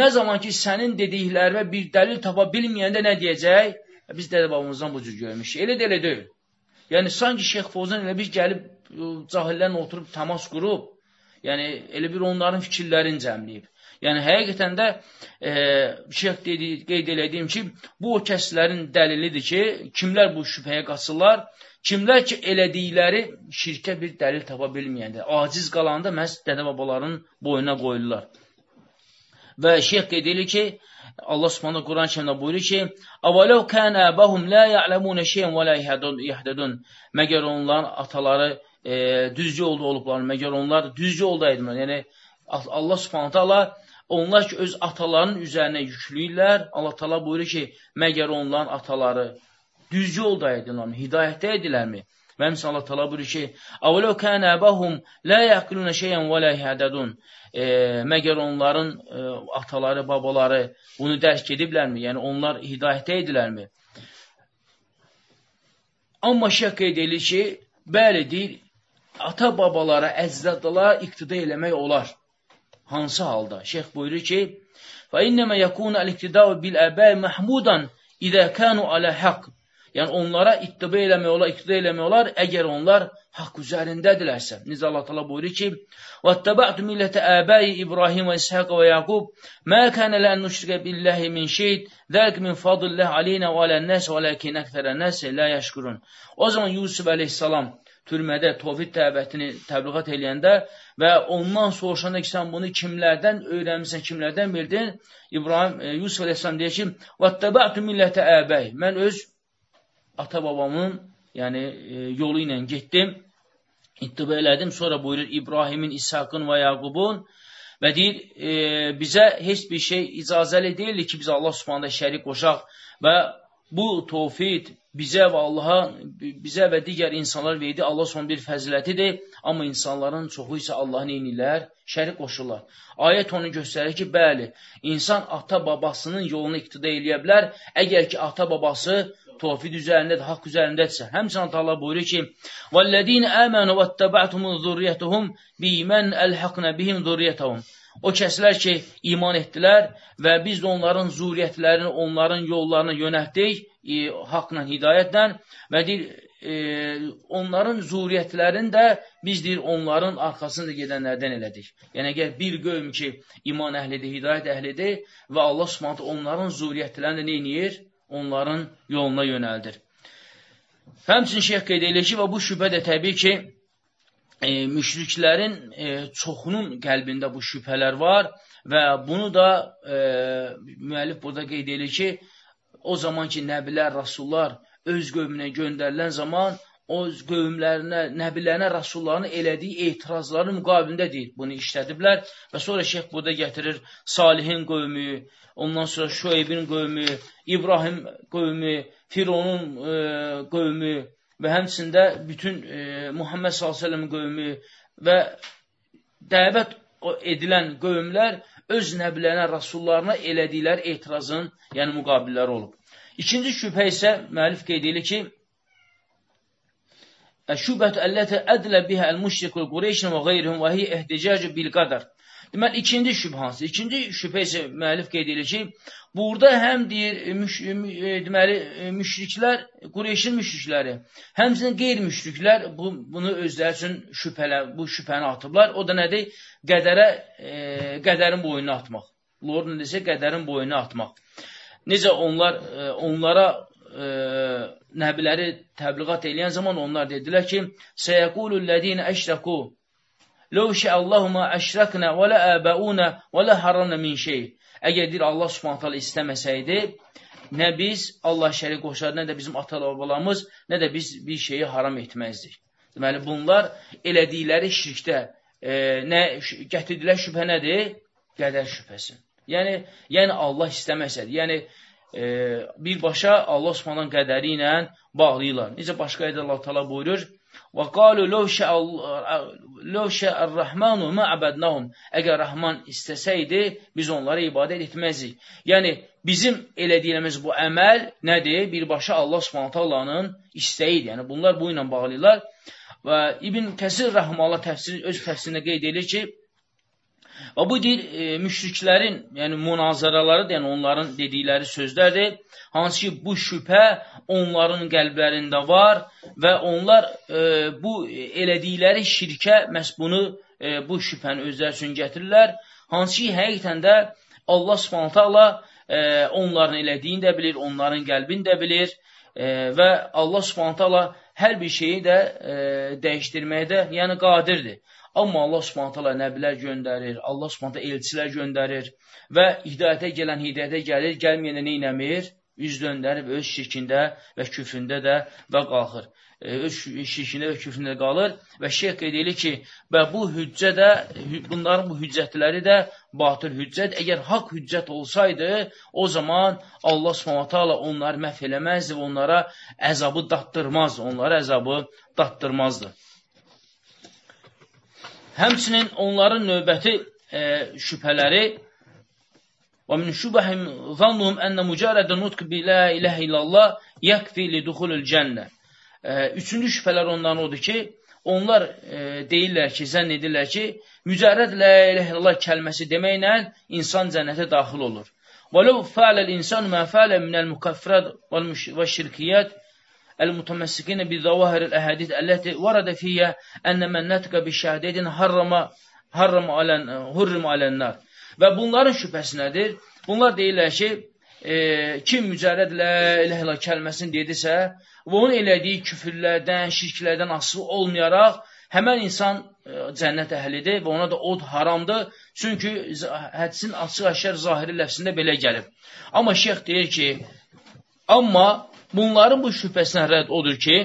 nə zaman ki, sənin dediklərinə bir dəlil tapa bilməyəndə nə deyəcək? Biz dədə babamızdan bu cür görmüşük. Elə də elə deyil. Yəni, sanki Şeyx Fozan elə bir gəlib, cahillərlə oturub təmas qurub, yəni, elə bir onların fikirlərini cəmləyib. Yəni, həqiqətən də e, şeyh dedi, qeyd elədiyim ki, bu o kəslərin dəlilidir ki, kimlər bu şübhəyə qaçırlar, kimlər ki, elədikləri şirkə bir dəlil tapa bilməyəndə, aciz qalanda məhz dədə-babaların boyuna qoyurlar. Və şeyh qeyd edir ki, Allah Subhanahu Quran kərimdə buyurur ki: "Avalau kana abahum la ya'lamuna şey'en və la yahdudun." Məgər onların ataları e, düz yolda olublar, məgər onlar düz yolda idilər. Yəni Allah Subhanahu taala Onlar ki, öz atalarının üzərinə yüklüyürlər. Allah tala buyurur ki, məgər onların ataları düz yolda idilər, hidayətdə idilərmi? Və həmsin Allah tala buyurur ki, Avələ kənə əbəhum lə yəqilunə şeyən və lə hədədun. Məgər onların e, ataları, babaları bunu dərk ediblərmi? Yəni, onlar hidayətdə idilərmi? Amma şək qeyd edir ki, bəli deyir, ata-babalara, əzdadalara iqtida eləmək olar. Hansı halda? Şeyx buyurur ki, فَاِنَّمَا يَكُونَ الْاِقْتِدَاءُ بِالْأَبَاءِ مَحْمُودًا اِذَا كَانُوا عَلَى حَقٍ Yəni onlara ittiba eləmək olar, iqtida eləmək olar, əgər onlar haqq üzərindədirlərsə. Necə Allah təala buyurur ki: "Vəttaba'tu millətə əbəyi İbrahim və İshaq və Yaqub, mə kana lan nüşrikə billahi min şeyd, zəlik min fadlillah aleyna və alə'n-nas və lakin əksərən-nas la yəşkurun." O zaman Yusuf əleyhissalam türmədə tovhid dəvətini təbliğat eləyəndə və ondan soruşanda ki, sən bunu kimlərdən öyrənmirsən, kimlərdən bildin? İbrahim, e, Yusuf əleyhissalam deyir ki, "Vəttaba'tu millətə əbəy." Mən öz ata-babamın, yəni e, yolu ilə getdim, ittiba elədim. Sonra buyurur İbrahimin, İshaqın və Yaqubun və deyir, e, bizə heç bir şey icazəli deyildi ki, biz Allah Subhanahu şərik qoşaq və bu tovfid bizə və Allaha, bizə və digər insanlar verdi, Allah son bir fəzilətidir, amma insanların çoxu isə Allahın eynilər, şərik qoşurlar. Ayət onu göstərir ki, bəli, insan ata-babasının yolunu iqtida eləyə bilər, əgər ki, ata-babası tövhid üzərindədir, haqq üzərindədirsə. Həmçinin Allah buyurur ki: "Vallədin əmənu vəttəbə'tumuz zurriyyətəhum biman əlhaqna bihim zurriyyətəhum." O kəslər ki, iman etdilər və biz də onların zuriyyətlərini, onların yollarına yönətdik, e, haqla, hidayətlə və deyir, e, onların zuriyyətlərini də biz deyir, onların arxasında gedənlərdən elədik. Yəni, əgər bir qövm ki, iman əhlidir, hidayət əhlidir və Allah subhanətə onların zuriyyətlərini neyniyir? Onların yoluna yönəldir. Həmçin şeyh qeyd edir ki, və bu şübhə də təbii ki, e, müşriklərin e, çoxunun qəlbində bu şübhələr var və bunu da e, müəllif burada qeyd edir ki, o zaman ki, nəbilər, rasullar öz qövmünə göndərilən zaman o qövmlərinə, nəbilərinə, rasullarına elədiyi etirazların müqabilində deyir, bunu işlədiblər və sonra şeyh burada gətirir Salihin qövmü, ondan sonra Şueybin qövmü, İbrahim qövmü, Fironun e, qövmü və həmçində bütün e, Muhammed s.ə.v qövmü və dəvət edilən qövmlər öz nəbilərinə, rasullarına elədikləri etirazın, yəni müqabilləri olub. İkinci şübhə isə müəllif qeyd edir ki, Şübhət əlləti ədlə bihə əl-müşrikul Qureyşin və qeyrihum və hiyə ehticacı bil qadar. Deməli, ikinci şübhə hansı? İkinci şübhə isə müəllif qeyd edir ki, burada həm deyir, müş, e, deməli, e, müşriklər, Qureyşin müşrikləri, həmçinin qeyri-müşriklər bu, bunu özləri üçün şübhələ, bu şübhəni atıblar. O da nədir? Qədərə, e, qədərin boynuna atmaq. Lordun desə, qədərin boynuna atmaq. Necə onlar, e, onlara e, nəbiləri təbliğat edən zaman onlar dedilər ki, Səyəqulul ləzina əşrəku Ləv şəallahu ma əşrəknə və lə əbəunə və lə haramnə min şey. Əgər deyir Allah subhanət hala istəməsəydi, nə biz Allah şərik qoşar, nə də bizim ata-babalarımız, nə də biz bir şeyi haram etməzdik. Deməli, bunlar elədikləri şirkdə e, nə gətirdilər şübhə nədir? Qədər şübhəsi. Yəni, yəni Allah istəməsədir. Yəni, e, birbaşa Allah Subhanahu qədəri ilə bağlayırlar. Necə başqa ayədə Allah Taala buyurur: "Və qalu law şa'ar-rahmanu ma abadnahum." Əgər Rəhman istəsəydi, biz onlara ibadət etməzdik. Yəni bizim elədiyimiz bu əməl nədir? Birbaşa Allah Subhanahu taalanın istəyidir. Yəni bunlar bu ilə bağlayırlar. Və İbn Kəsir rəhməhullah təfsir öz təfsirində qeyd edir ki, Və bu deyir, e, müşriklərin, yəni münazaraları, yəni onların dedikləri sözlərdir, hansı ki, bu şübhə onların qəlblərində var və onlar e, bu elədikləri şirkə məhz bunu, e, bu şübhəni özləri üçün gətirirlər, hansı ki, həqiqətən də Allah subhanətə Allah e, onların elədiyini də bilir, onların qəlbini də bilir e, və Allah subhanətə Allah hər bir şeyi də e, dəyişdirməyə də yəni qadirdir. Amma Allah subhanətələ nəbilər göndərir, Allah subhanətə elçilər göndərir və hidayətə gələn hidayətə gəlir, gəlməyənə neynəmir? Üz döndərib öz şirkində və küfründə də və qalxır. E, öz şirkində və küfründə qalır və şeyh qeyd edir ki, və bu hüccə də, bunların bu hüccətləri də batıl hüccət. Əgər haqq hüccət olsaydı, o zaman Allah subhanətə onları məhv eləməzdi onlara əzabı datdırmazdı, onlara əzabı datdırmazdı. Həmçinin onların növbəti e, şübhələri və min şübhəhim zannuhum ənə mücərədə nutq bi la iləhə illallah yəkfi li duxulul cənnə. E, üçüncü şübhələr ondan odur ki, onlar e, deyirlər ki, zənn edirlər ki, mücərrəd la iləhə illallah kəlməsi deməklə insan cənnətə daxil olur. Və ləv fəaləl insan mə fəalə minəl mükaffirət və şirkiyyət المتمسكين بظواهر الأحاديث التي ورد فيها أن من نتق بالشهادين حرم حرم على hurrim alənnar. Və bunların şübhəsi nədir? Bunlar deyirlər ki, e, kim mücərrəd ilə ilə ilə kəlməsini dedisə, və onun elədiyi küfürlərdən, şirklərdən asılı olmayaraq, həmən insan e, cənnət əhlidir və ona da od haramdır. Çünki hədisin açıq-aşkar zahiri ləfsində belə gəlib. Amma şeyx deyir ki, amma bunların bu şübhəsinə rədd odur ki,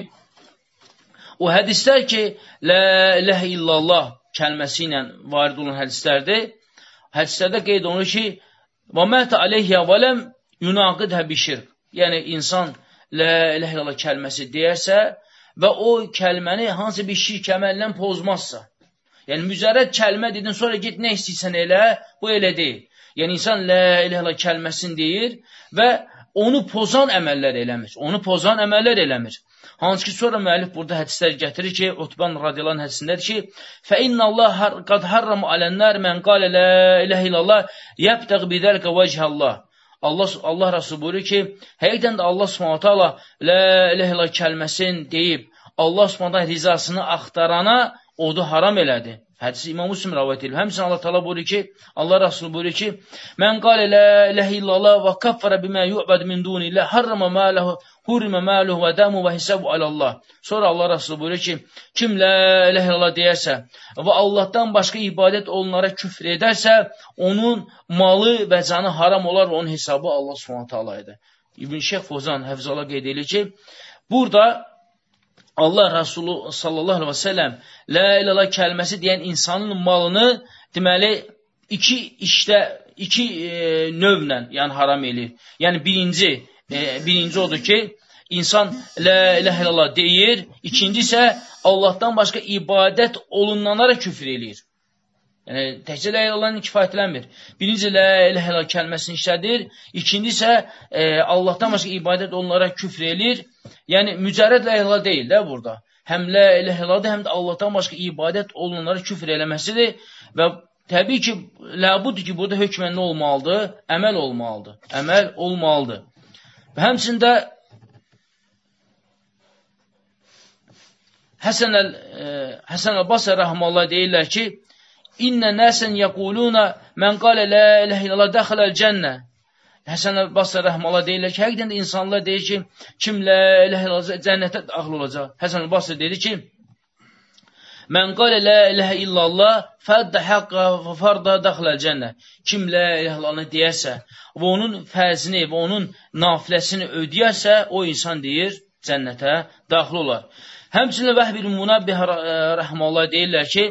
o hədislər ki, Lə iləhə illallah kəlməsi ilə varid olan hədislərdir. Hədislərdə qeyd olunur ki, və mətə aleyhiyyə vələm yunaqidhə bişir. Yəni, insan Lə iləhə illallah kəlməsi deyərsə və o kəlməni hansı bir şirk əməllə pozmazsa. Yəni, müzərrəd kəlmə dedin, sonra git nə istəyirsən elə, bu elə deyil. Yəni, insan Lə iləhə illallah kəlməsini deyir və onu pozan əməllər eləmir. Onu pozan əməllər eləmir. Hansı ki, sonra müəllif burada hədislər gətirir ki, Utban radiyalan hədisindədir ki, Fə inna Allah har, qad harramu alənnər mən qalə lə iləhə illallah yəbtəq bidəlqə vəcəhəllah. Allah, Allah Rasulü buyurur ki, həqiqdən də Allah subhanətə Allah lə iləhə illallah kəlməsin deyib, Allah subhanətə rizasını axtarana odu haram elədi. Hədisi İmam Müslim rivayet edir. Həmçinin Allah təala buyurur ki, Allah Rəsulu buyurur ki: "Mən qala la ilaha illallah və kəffara bima yu'bad min dunillah harrama ma lahu hurima maluhu və damu və hisabu alallah." Sonra Allah Rəsulü buyurur ki, kim la ilahe illallah deyərsə və Allahdan başqa ibadət olunlara küfr edərsə, onun malı və canı haram olar və onun hesabı Allah Subhanahu taalaydır. İbn Şeyx Fozan Həfzələ qeyd edir ki, burada Allah Rasulü sallallahu aleyhi və səlləm la ilallah kəlməsi deyən insanın malını deməli iki işdə iki e, növlə yəni haram eləyir. Yəni birinci e, birinci odur ki, insan la ilahe illallah deyir, ikinci isə Allahdan başqa ibadət olunanlara küfr eləyir. Yəni, təkcə la ilahən kifayətlənmir. Birinci, la ilahə kəlməsini işlədir. İkinci isə e, Allahdan başqa ibadət onlara küfr eləyir. Yəni, mücərrəd la ilah deyil də burada. Həm la ilahədir, həm də Allahdan başqa ibadət olunanlara küfr eləməsidir. Və təbii ki, ləbudur ki, burada hökmən nə olmalıdır? Əməl olmalıdır. Əməl olmalıdır. Və həmçində Həsən əl, e, Həsən əl-Basr rəhməllah deyirlər ki, İnnə nəsən yəquluna mən qalə lə iləhə illallah dəxiləl cənnə. Həsən Basra rəhməllah deyirlər ki, həqiqdən də insanlar deyir ki, kim lə iləhə illallah cənnətə daxil olacaq. Həsən Basra dedi ki, Mən qalə lə iləhə illallah fəddə həqqa və farda daxiləl cənnə. Kim lə iləhə illallah deyərsə və onun fəzini və onun nafiləsini ödəyərsə, o insan deyir, cənnətə daxil olar. Həmçinin Vəhb-i Munabbih rəhməllah deyirlər ki,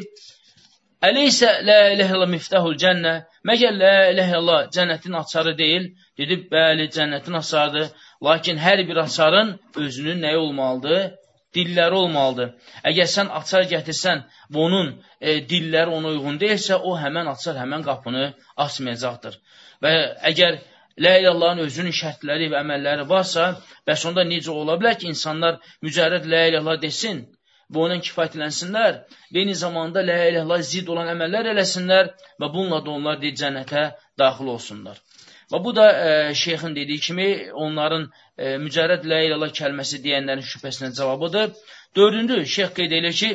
Əleysə la ilahe illallah miftahul cənnə. Məgər la ilahe illallah cənnətin açarı deyil? Dedi, bəli, cənnətin açarıdır. Lakin hər bir açarın özünün nəyi olmalıdır? Dilləri olmalıdır. Əgər sən açar gətirsən və onun e, dilləri ona uyğun deyilsə, o həmən açar, həmən qapını açmayacaqdır. Və əgər La ilallahın özünün şərtləri və əməlləri varsa, bəs onda necə ola bilər ki, insanlar mücərrəd la ilallah desin, və ondan kifayətlənsinlər və eyni zamanda lə iləhlə zid olan əməllər eləsinlər və bununla da onlar deyil, cənnətə daxil olsunlar. Və bu da e, şeyxin dediyi kimi onların e, mücərrəd la ilaha kəlməsi deyənlərin şübhəsinə cavabıdır. Dördüncü şeyx qeyd edir ki,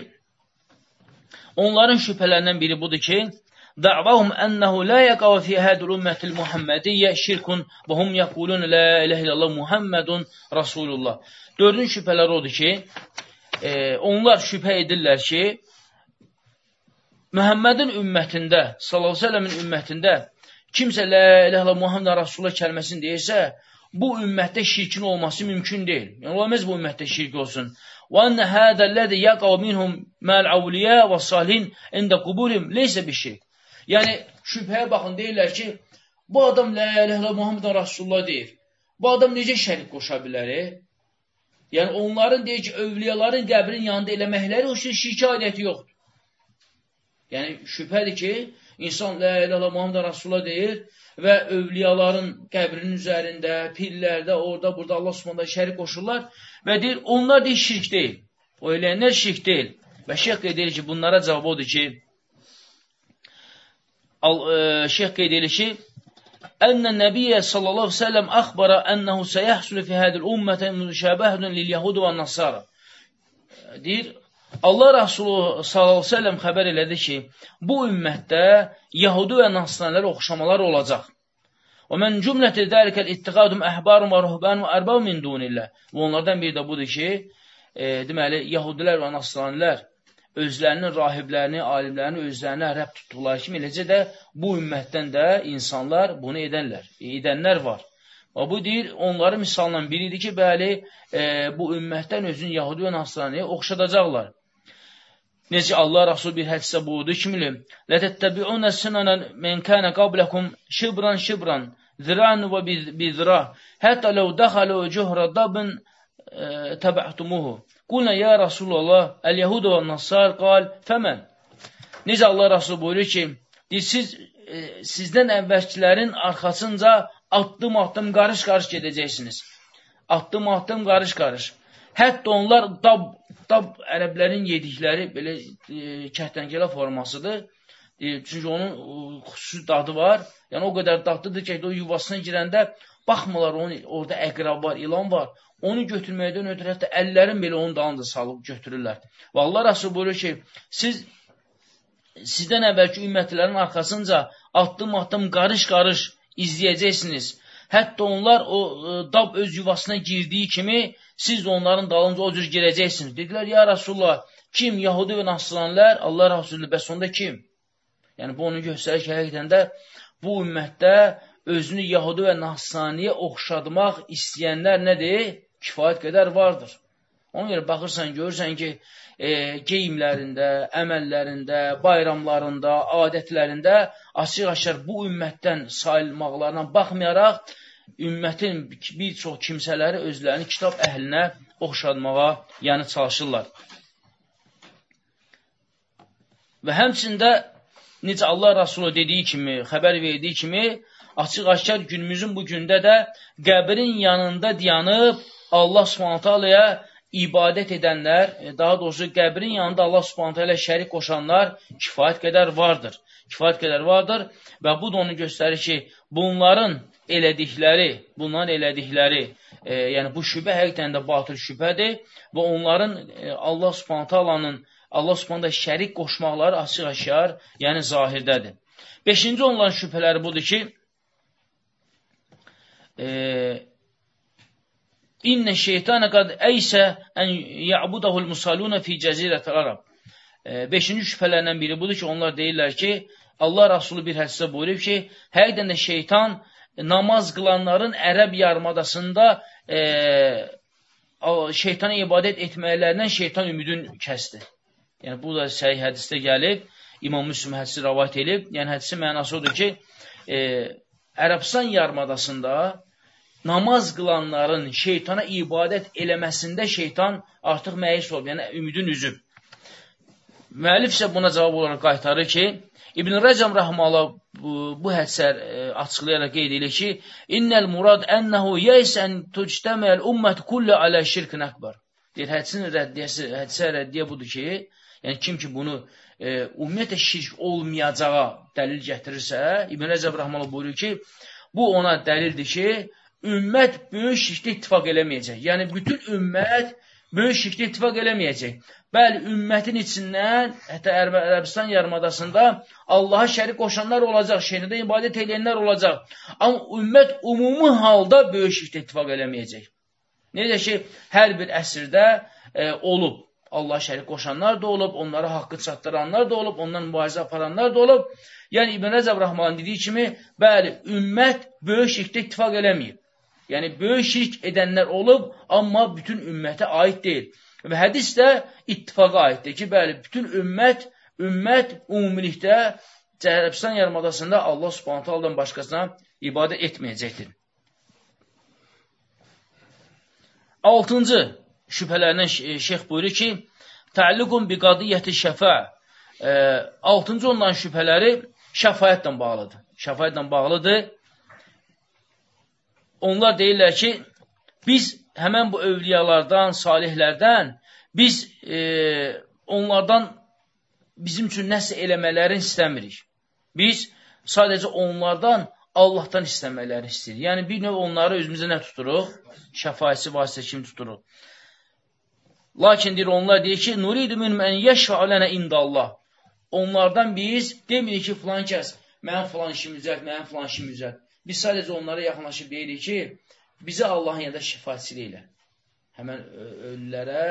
onların şübhələrindən biri budur ki, da'vahum ennehu la yaqaw fi hadhihi ummatil muhammediyyə şirkun və hum yaqulun la ilaha illallah Muhammedun rasulullah. Dördüncü şübhələri odur ki, e, onlar şübhə edirlər ki, Məhəmmədin ümmətində, sallallahu əleyhi və səlləmin ümmətində kimsə la ilahe Muhammed Rasulullah kəlməsini deyirsə, bu ümmətdə şirkin olması mümkün deyil. Yəni olmaz bu ümmətdə şirk olsun. Enne hədəl-ləzi yaqav minhum məl-avliya və salihin ində quburim leysə bir şirk. Yəni şübhəyə baxın deyirlər ki, bu adam la ilahe Muhammed Rasulullah deyir. Bu adam necə şərik qoşa bilər? E? Yəni, onların deyir ki, övliyaların qəbrin yanında eləməkləri o şirkə aidiyyəti yoxdur. Yəni, şübhədir ki, insan lə ilə Muhammed Rasulullah deyir və övliyaların qəbrinin üzərində, pillərdə, orada, burada Allah subhanda şərik qoşurlar və deyir, onlar deyir, şirk deyil. O eləyənlər şirk deyil. Və şeyh qeyd edir ki, bunlara cavab odur ki, e, şeyh qeyd edir ki, أن النبي صلى الله عليه وسلم أخبر أنه سيحصل في هذه الأمة مشابهة لليهود والنصارى deyir, Allah Rasulü sallallahu sellem xəbər elədi ki, bu ümmətdə Yahudi və Nasranilər oxşamalar olacaq. Və mən cümləti dəlikəl ittiqadum əhbarun və ruhban və ərbav min dunillə. Və onlardan biri də budur ki, e, deməli, Yahudilər və Nasranilər özlərinin rahiblərini, alimlərini özlərinə rəb tutduqları kimi, eləcə də bu ümmətdən də insanlar bunu edənlər, edənlər var. Və bu deyir, onların misalından biridir ki, bəli, e, bu ümmətdən özün Yahudi və Nasraniyə oxşadacaqlar. Necə Allah Rasul bir hədisdə buyurdu kimi, Lətəttəbi'unə sınanən mən kənə qabləkum şibran şibran, ziran və bizra, hətta ləv dəxalə cührə dabın e, təbəhtumuhu. Qulna ya Rasulullah, əl-Yahudu və Nasar qal, fəmən. Necə Allah Rasulü buyurur ki, deyir, siz, e, sizdən əvvəlkilərin arxasınca addım-addım qarış-qarış gedəcəksiniz. Addım-addım qarış-qarış. Hətta onlar dab, dab ərəblərin yedikləri belə e, kəhtängələ formasıdır. E, çünki onun e, xüsusi dadı var. Yəni o qədər dadlıdır ki, o yuvasına girəndə baxmırlar, onun orada əqrab var, ilan var onu götürməkdən ötürü hətta əllərin belə onun dalınca salıb götürürlər. Və Allah Rasul buyurur ki, siz sizdən əvvəlki ümmətlərin arxasınca addım-addım qarış-qarış izləyəcəksiniz. Hətta onlar o e, dab öz yuvasına girdiyi kimi siz də onların dalınca o cür girəcəksiniz. Dedilər, ya Rasulullah, kim? Yahudi və Nasranlər? Allah Rasulü, bəs onda kim? Yəni, bu onu göstərir ki, həqiqətən də bu ümmətdə özünü Yahudi və Nasraniyə oxşadmaq istəyənlər nədir? kifayət qədər vardır. Ona görə baxırsan, görürsən ki, e, geyimlərində, əməllərində, bayramlarında, adətlərində açıq-aşır bu ümmətdən sayılmaqlarına baxmayaraq, ümmətin bir çox kimsələri özlərini kitab əhlinə oxşadmağa, yəni çalışırlar. Və həmçində necə Allah Rasulü dediyi kimi, xəbər verdiyi kimi, açıq-aşkar günümüzün bu gündə də qəbrin yanında dayanıb Allah subhanətələyə ibadət edənlər, e, daha doğrusu qəbrin yanında Allah subhanətələ şərik qoşanlar kifayət qədər vardır. Kifayət qədər vardır və bu da onu göstərir ki, bunların elədikləri, bunların elədikləri, e, yəni bu şübhə həqiqətən də batıl şübhədir və onların e, Allah subhanətəlanın Allah subhanətə şərik qoşmaqları açıq-aşkar, yəni zahirdədir. Beşinci onların şübhələri budur ki, e, İnnə şeytanə qad əysə ən ya'budahul musaluna fi cəzirətil Arab. E, beşinci şübhələrindən biri budur ki, onlar deyirlər ki, Allah Rasulü bir hədisdə buyurub ki, həqiqdən də şeytan namaz qılanların ərəb yarımadasında e, şeytana ibadət etməklərindən şeytan ümidin kəsdi. Yəni, bu da səhih hədisdə gəlib. İmam Müslim hədisi rəvat edib. Yəni hədisin mənası odur ki, e, Ərəbistan yarımadasında namaz qılanların şeytana ibadət eləməsində şeytan artıq məyus olub, yəni ümidin üzüb. Müəllif isə buna cavab olaraq qaytarır ki, İbn Rəcəm rəhmələ bu, bu hədisər e, açıqlayaraq qeyd edir ki, İnnəl murad ənəhu yeysən tüctəməl ümmət kullə alə şirkin əkbar. Deyir, hədisin rəddiyəsi, hədisə rəddiyə budur ki, yəni kim ki bunu e, ümumiyyətlə şirk olmayacağa dəlil gətirirsə, İbn Rəcəb rəhmələ buyurur ki, bu ona dəlildir ki, ümmət böyük şirkdə ittifaq eləməyəcək. Yəni, bütün ümmət böyük şirkdə ittifaq eləməyəcək. Bəli, ümmətin içindən, hətta Ərəbistan yarımadasında Allaha şərik qoşanlar olacaq, şəhərdə ibadət edənlər olacaq. Amma ümmət ümumi halda böyük şirkdə ittifaq eləməyəcək. Necə ki, hər bir əsrdə e, olub. Allah şərik qoşanlar da olub, onlara haqqı çatdıranlar da olub, ondan mübarizə aparanlar da olub. Yəni, İbn Rəcəb Rahman dediyi kimi, bəli, ümmət böyük şirkdə ittifaq eləməyib. Yəni, böyük şirk edənlər olub, amma bütün ümmətə aid deyil. Və hədis də ittifaqa aiddir ki, bəli, bütün ümmət, ümmət ümumilikdə Cərəbistan yarımadasında Allah subhanətə aldan başqasına ibadə etməyəcəkdir. Altıncı şübhələrindən şeyx buyurur ki, Təalluqun bi qadiyyəti şəfə. E, altıncı ondan şübhələri şəfayətlə bağlıdır. Şəfayətlə bağlıdır. Onlar deyirlər ki, biz həmən bu övliyalardan, salihlərdən biz e, onlardan bizim üçün nəsə eləmələrini istəmirik. Biz sadəcə onlardan Allahdan istəməklərini istəyirik. Yəni, bir növ onları özümüzə nə tuturuq? Şəfayəsi vasitə kimi tuturuq. Lakin deyir, onlar deyir ki, Nuridu min mən yəşfə alənə indallah. Onlardan biz demirik ki, filan kəs, mənim filan işim üzət, mənim filan işim üzət. Biz sadəcə onlara yaxınlaşıb deyirik ki, bizə Allahın yanında şifayətçilik elə. Həmən ölülərə,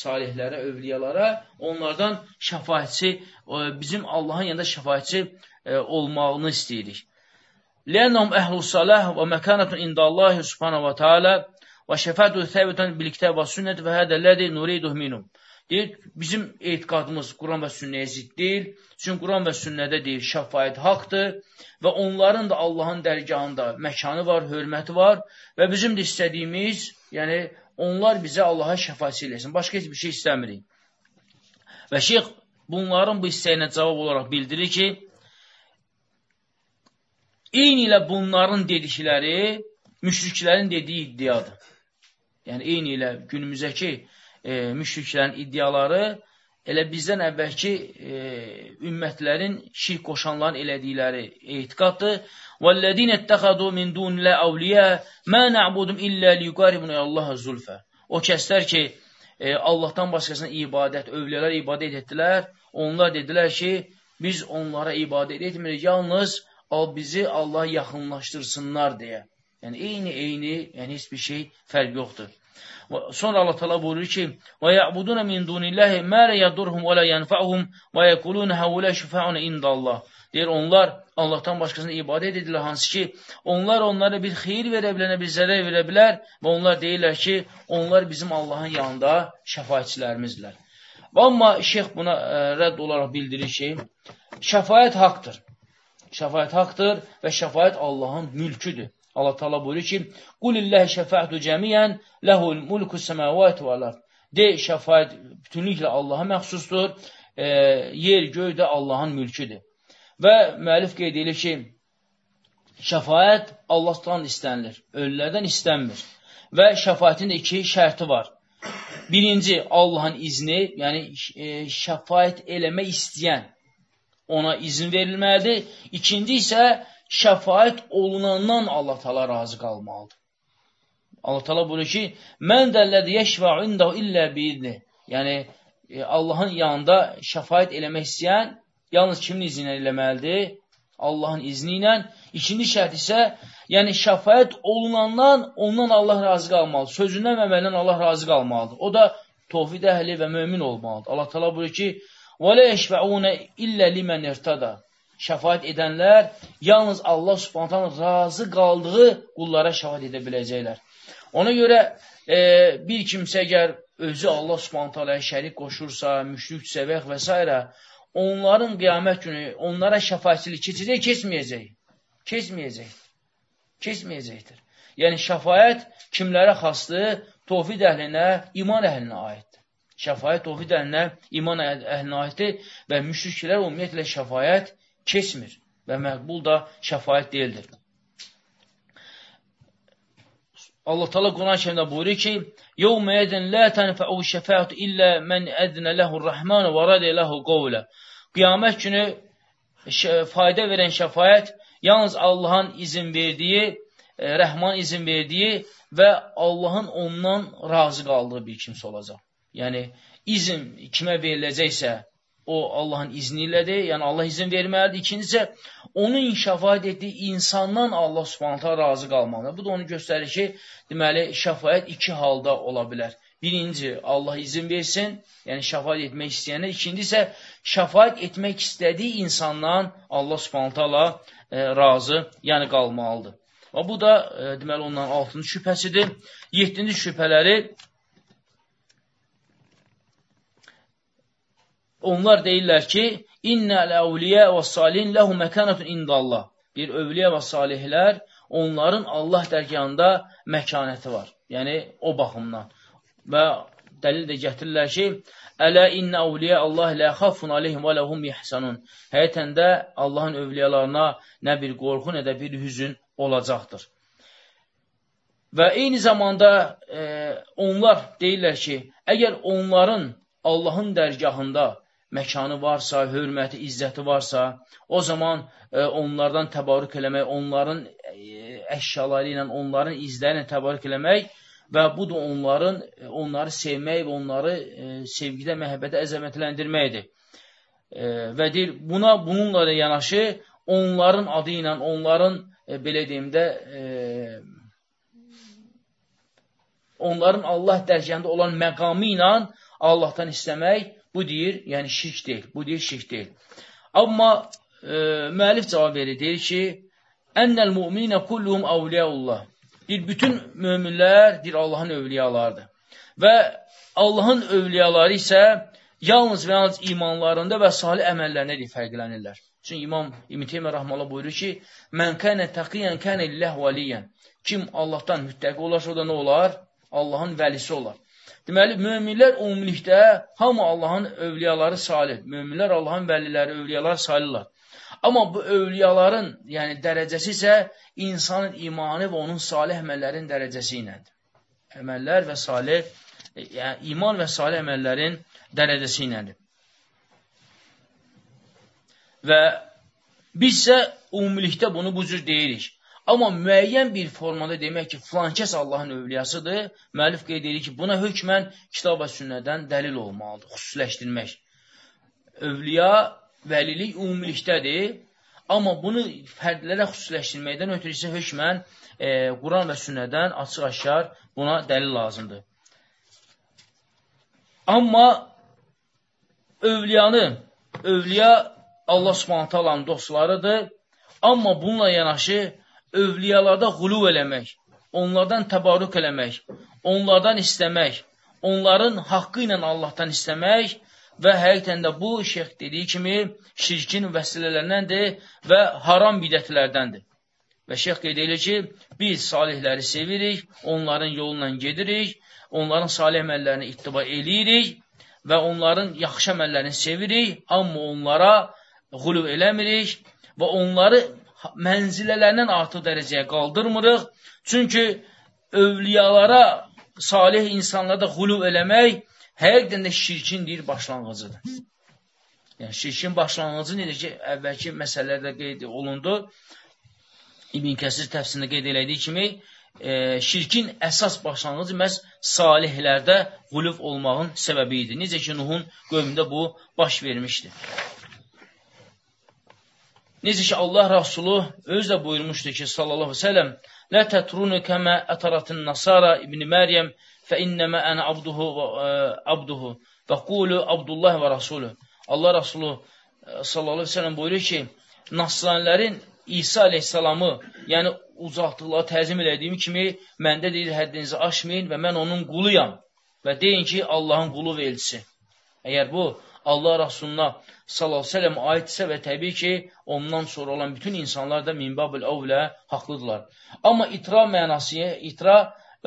salihlərə, övliyalara onlardan şəfayətçi, bizim Allahın yanında şəfayətçi e, olmağını istəyirik. Lənəhum əhlus salah və məkanətun indallahi subhanahu və teala və şəfəətü thəbitən bil kitab və sünnət və hədəllədi nuriduh minum. Deyir, bizim etiqadımız Quran və sünnəyə zidd deyil. Çünki Quran və sünnədə deyir, şəfayət haqdır və onların da Allahın dərgahında məkanı var, hörməti var və bizim də istədiyimiz, yəni onlar bizə Allaha şəfayət eləsin. Başqa heç bir şey istəmirik. Və şeyx bunların bu hissəyinə cavab olaraq bildirir ki, eyni ilə bunların dedikləri müşriklərin dediyi iddiadır. Yəni, eyni ilə günümüzdəki e, müşriklərin iddiaları elə bizdən əvvəlki e, ümmətlərin şirk qoşanların elədikləri etiqaddır. وَالَّذِينَ اتَّخَذُوا مِنْ دُونِ لَا أَوْلِيَا مَا نَعْبُدُمْ إِلَّا لِيُقَارِبُنَ اللَّهَ زُلْفَ O kəslər ki, e, Allahdan başqasına ibadət, övliyalar ibadət etdilər, onlar dedilər ki, biz onlara ibadət etmirik, yalnız al bizi Allah yaxınlaşdırsınlar deyə. Yəni, eyni, eyni, yəni heç bir şey fərq yoxdur. Sonra Allah təala buyurur ki: "Və ya'buduna min dunillahi ma la yadurhum və la yanfa'uhum və yequlun haula şifa'un indallah." Deyir onlar Allahdan başqasına ibadət edirlər hansı ki, onlar onlara bir xeyir verə bilər, bir zərər verə bilər və onlar deyirlər ki, onlar bizim Allahın yanında şəfaətçilərimizdirlər. Amma şeyx buna ə, e, rədd olaraq bildirir ki, şəfaət haqdır. Şəfaət haqdır və şəfaət Allahın mülküdür. Allah Teala buyurur ki: "Qulillahi şəfaətu cəmiyan lehul mulku semawati vel ard." De, şəfaət bütünlüklə Allaha məxsusdur. E, yer, göy də Allahın mülküdür. Və müəllif qeyd edir ki, şəfaət Allahdan istənilir, ölülərdən istənmir. Və şəfaətin iki şərti var. Birinci, Allahın izni, yəni e, şəfaət eləmək istəyən ona izin verilməlidir. İkinci isə şəfayət olunandan Allah təala razı qalmalıdır. Allah təala buyurur ki: "Mən dəlləzi yeşfa'u indahu illə bi'izni." Yəni e, Allahın yanında şəfayət eləmək istəyən yalnız kimin izni ilə eləməlidir? Allahın izni ilə. İkinci şərt isə, yəni şəfayət olunandan ondan Allah razı qalmalıdır. Sözündən və əməlindən Allah razı qalmalıdır. O da tövhid əhli və mömin olmalıdır. Allah təala buyurur ki: "Və la yeşfa'una illə limen irtada." Şəfaət edənlər yalnız Allah subhanətən razı qaldığı qullara şəfaət edə biləcəklər. Ona görə e, bir kimsə əgər özü Allah subhanətələyə şərik qoşursa, müşriksə və, və s. onların qiyamət günü onlara şəfayətçilik keçəcək, keçməyəcək. Keçməyəcək. Keçməyəcəkdir. Yəni, şəfayət kimlərə xasdır? Tovhid əhlinə, iman əhlinə aiddir. Şəfayət tovhid əhlinə, iman əhlinə aiddir və müşriklər ümumiyyətlə şəfayət keçmir və məqbul da şəfayət deyildir. Allah Teala Quran-ı Kərimdə buyurur ki: "Yevmə yedin la tenfa'u şefaatu illa men edna lehu'r-Rahman və radiya lehu qawla." Qiyamət günü fayda verən şəfaət yalnız Allahın izin verdiyi, e, Rəhman izin verdiyi və Allahın ondan razı qaldığı bir kimsə olacaq. Yəni izin kimə veriləcəksə, o Allahın izni ilədir, yəni Allah izin verməlidir. İkincisi, onun şəfayət etdiyi insandan Allah subhanətə razı qalmalıdır. Bu da onu göstərir ki, deməli, şəfayət iki halda ola bilər. Birinci, Allah izin versin, yəni şəfayət etmək istəyənə. İkinci isə, şəfayət etmək istədiyi insandan Allah subhanətə e, razı, yəni qalmalıdır. Və bu da, e, deməli, onların altıncı şübhəsidir. Yeddinci şübhələri onlar deyirlər ki, İnnəl əvliyə və salin ləhu məkanətun indallah. Bir övliyə və salihlər, onların Allah dərgahında məkanəti var. Yəni, o baxımdan. Və dəlil də gətirirlər ki, Ələ innə əvliyə Allah lə xafun aleyhim və ləhum yəhsənun. Həqiqətən də Allahın övliyalarına nə bir qorxu, nə də bir hüzün olacaqdır. Və eyni zamanda e, onlar deyirlər ki, əgər onların Allahın dərgahında məkanı varsa, hörməti, izzəti varsa, o zaman e, onlardan təbarük eləmək, onların e, əşyaları ilə, onların izləri ilə təbarük eləmək və bu da onların, e, onları sevmək və onları e, sevgidə, məhəbbətə əzəmətləndirməkdir. E, və deyir, buna, bununla da yanaşı, onların adı ilə, onların, e, belə deyim də, e, onların Allah dərgəndə olan məqamı ilə Allahdan istəmək Bu deyir, yəni şirk deyil. Bu deyir, şirk deyil. Amma e, müəllif cavab verir, deyir ki, Ennəl müminə kulluhum avliyaullah. Deyir, bütün möminlər, deyir, Allahın övliyalarıdır. Və Allahın övliyaları isə yalnız və yalnız imanlarında və salih əməllərində deyir, fərqlənirlər. Çünki İmam İbn Teymiyyə rahmeullah buyurur ki: "Mən kənə taqiyən kənə lillah valiyan." Kim Allahdan müttəqi olarsa, o da nə olar? Allahın vəlisi olar. Deməli, möminlər ümumilikdə hamı Allahın övliyaları salih. Möminlər Allahın vəliləri, övliyalar salihlər. Amma bu övliyaların, yəni dərəcəsi isə insanın imanı və onun salih əməllərin dərəcəsi iləndir. Əməllər və salih, yəni iman və salih əməllərin dərəcəsi iləndir. Və biz isə ümumilikdə bunu bu cür deyirik. Amma müəyyən bir formada demək ki, filan kəs Allahın övliyasıdır, müəllif qeyd edir ki, buna hökmən kitab və sünnədən dəlil olmalıdır, xüsusiləşdirmək. Övliya, vəlilik ümumilikdədir, amma bunu fərdlərə xüsusiləşdirməkdən ötürü isə hökmən e, Quran və sünnədən açıq-aşkar buna dəlil lazımdır. Amma övliyanı, övliya Allah subhanətə alanın dostlarıdır, amma bununla yanaşı övliyalarda quluv eləmək, onlardan təbarük eləmək, onlardan istəmək, onların haqqı ilə Allahdan istəmək və həqiqətən də bu şeyx dediyi kimi şirkin vəsilələrindəndir və haram bidətlərdəndir. Və şeyx qeyd edir ki, biz salihləri sevirik, onların yolundan gedirik, onların salih əməllərini ittiba eləyirik və onların yaxşı əməllərini sevirik, amma onlara quluv eləmirik və onları mənzilələrindən artıq dərəcəyə qaldırmırıq. Çünki övliyalara, salih insanlarda xuluv eləmək həqiqdən də şirkin deyir başlanğıcıdır. Yəni, şirkin başlanğıcı nedir ki, əvvəlki məsələlərdə qeyd olundu. İbn Kəsir təfsirində qeyd elədiyi kimi, e, şirkin əsas başlanğıcı məhz salihlərdə quluf olmağın səbəbi idi. Necə ki, Nuhun qövmündə bu baş vermişdi. Necə ki, Allah Rasulü özü də buyurmuşdu ki, sallallahu aleyhi ve sellem, Lə tətrunu kəmə ətəratın nasara İbn Məryəm fə innəmə ənə abduhu və abduhu və qulu Abdullah və Rasulü. Allah Rasulü sallallahu aleyhi ve sellem buyurur ki, Nasranilərin İsa aleyhissalamı, yəni uzaqdıqları təzim elədiyim kimi, məndə deyir, həddinizi aşmayın və mən onun quluyam və deyin ki, Allahın qulu və elçisi. Əgər bu Allah Rasuluna sallallahu aiddirsə və təbii ki, ondan sonra olan bütün insanlar da minbabül avlə haqlıdırlar. Amma itra mənası, itra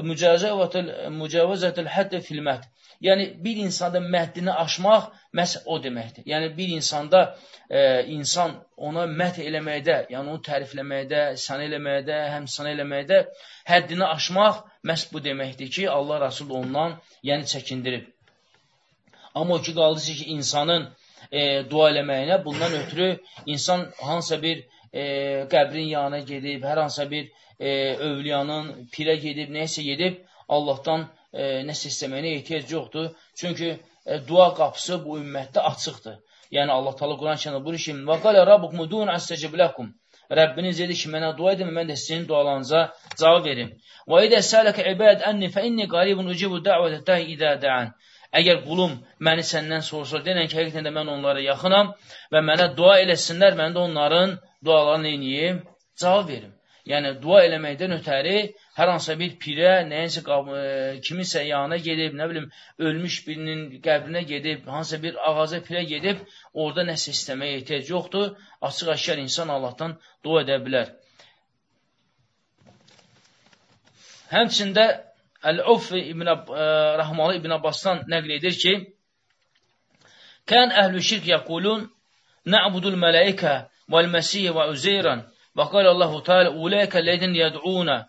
mücavizətül hədd filmət. Yəni, bir insanda məhdini aşmaq məhz o deməkdir. Yəni, bir insanda e, insan ona məh eləməkdə, yəni onu tərifləməkdə, sən eləməkdə, həm sən eləməkdə həddini aşmaq məhz bu deməkdir ki, Allah Rasul ondan yəni çəkindirib. Amma o ki, qaldı ki, insanın e, dua eləməyinə, bundan ötürü insan hansısa bir e, qəbrin yanına gedib, hər hansısa bir e, övliyanın pirə gedib, nəysə gedib, Allahdan e, nəsə istəməyinə ehtiyac yoxdur. Çünki e, dua qapısı bu ümmətdə açıqdır. Yəni Allah Taala Quran kəndə buyurur ki: "Və qala rabbukum udun astecib lakum." Rəbbiniz dedi ki, mənə dua edin, mən də sizin dualarınıza cavab verim. Və idə sələkə ibad anni fa inni qaribun ucibu da'vətə da'i idə da'an. Əgər qulum məni səndən sorsa, denən ki, həqiqətən də mən onlara yaxınam və mənə dua eləsinlər, mən də onların dualarını eləyim, cavab verim. Yəni, dua eləməkdən ötəri hər hansısa bir pirə, nəyinsə, e, kiminsə yanına gedib, nə bilim, ölmüş birinin qəbrinə gedib, hansısa bir ağaza pirə gedib, orada nəsə istəməyə ehtiyac yoxdur. Açıq aşkar insan Allahdan dua edə bilər. Həmçində Əl-Uf İbn e, Rəhmalı İbn Abbasdan nəql edir ki, Kən əhlü şirk yəqulun Nə'budul mələikə vəl-məsih və üzeyran وقال الله تعالى أولئك الذين يدعون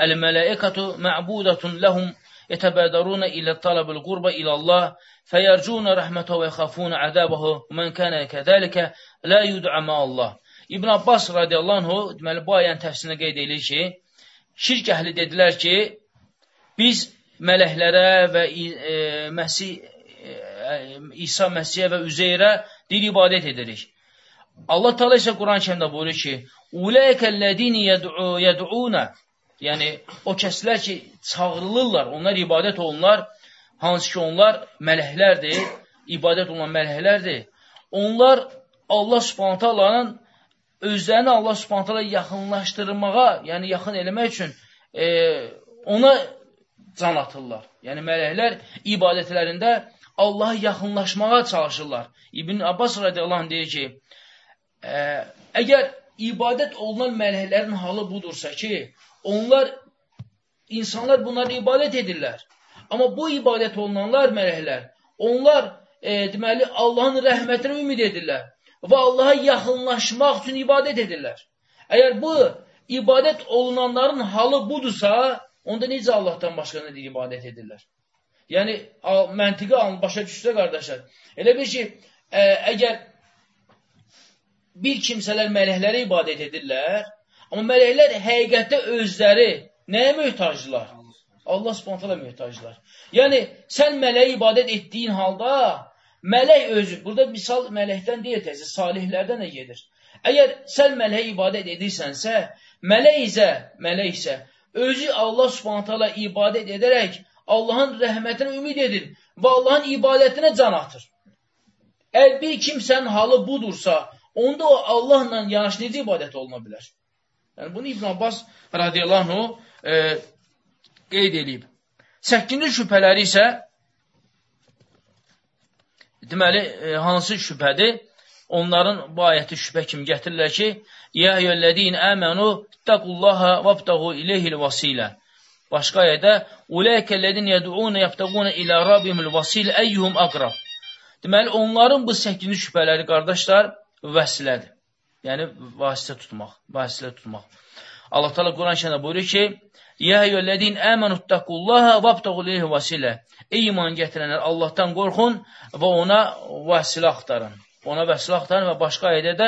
الملائكة معبودة لهم يتبادرون إلى طلب القرب إلى الله فيرجون رحمته ويخافون عذابه ومن كان كذلك لا يدعى مع الله İbn Abbas radiyallahu anhu deməli bu ayənin təfsirinə qeyd edir ki, şirk əhli dedilər ki, biz mələklərə və e, Məsih e, İsa Məsihə və Üzeyrə dil ibadət edirik. Allah Teala isə Quran-Kərimdə buyurur ki: Uləykəllədini yəd'una Yəni, o kəslər ki, çağırılırlar, onlar ibadət olunlar, hansı ki, onlar mələklərdir, ibadət olunan mələklərdir. Onlar Allah subhanətə Allahın özlərini Allah subhanətə Allah yaxınlaşdırmağa, yəni yaxın eləmək üçün e, ona can atırlar. Yəni, mələklər ibadətlərində Allaha yaxınlaşmağa çalışırlar. İbn Abbas radiyallahu anh deyir ki, e, əgər ibadət olunan mələklərin halı budursa ki, onlar, insanlar bunları ibadət edirlər. Amma bu ibadət olunanlar mələklər, onlar e, deməli Allahın rəhmətinə ümid edirlər və Allaha yaxınlaşmaq üçün ibadət edirlər. Əgər bu ibadət olunanların halı budursa, onda necə Allahdan başqa nədir ibadət edirlər? Yəni, məntiqi başa düşsə qardaşlar. Elə bir ki, ə, əgər bir kimsələr mələklərə ibadət edirlər, amma mələklər həqiqətdə özləri nəyə möhtacdırlar? Allah spontala möhtacdırlar. Yəni, sən mələyə ibadət etdiyin halda, mələk özü, burada misal mələkdən deyil təzə, salihlərdən də gedir. Əgər sən mələyə ibadət edirsənsə, mələk isə, mələk isə, özü Allah spontala ibadət edərək, Allahın rəhmətinə ümid edir və Allahın ibadətinə can atır. Əgər bir kimsənin halı budursa, onda o Allahla yanaşı necə ibadət oluna bilər? Yəni, bunu İbn Abbas radiyallahu e, qeyd edib. Səkkinci şübhələri isə deməli, e, hansı şübhədir? Onların bu ayəti şübhə kimi gətirirlər ki, Yə yəllədin əmənu təqullaha vəbtəqu iləyhil vasilə. Başqa ayədə, Uləykəllədin yəd'unə yəbtəqunə ilə Rabbimil vasil əyyuhum əqrab. Deməli, onların bu səkkinci şübhələri, qardaşlar, vəsilədir. Yəni, vasitə tutmaq, vasitə tutmaq. Allah Teala Quran şəhəndə buyurur ki, Yə yöllədin əmənuttaqullaha vabtağuleyhi vasilə. Ey iman gətirənlər, Allahdan qorxun və ona vəsilə axtarın. Ona vəsilə axtarın və başqa ayədə də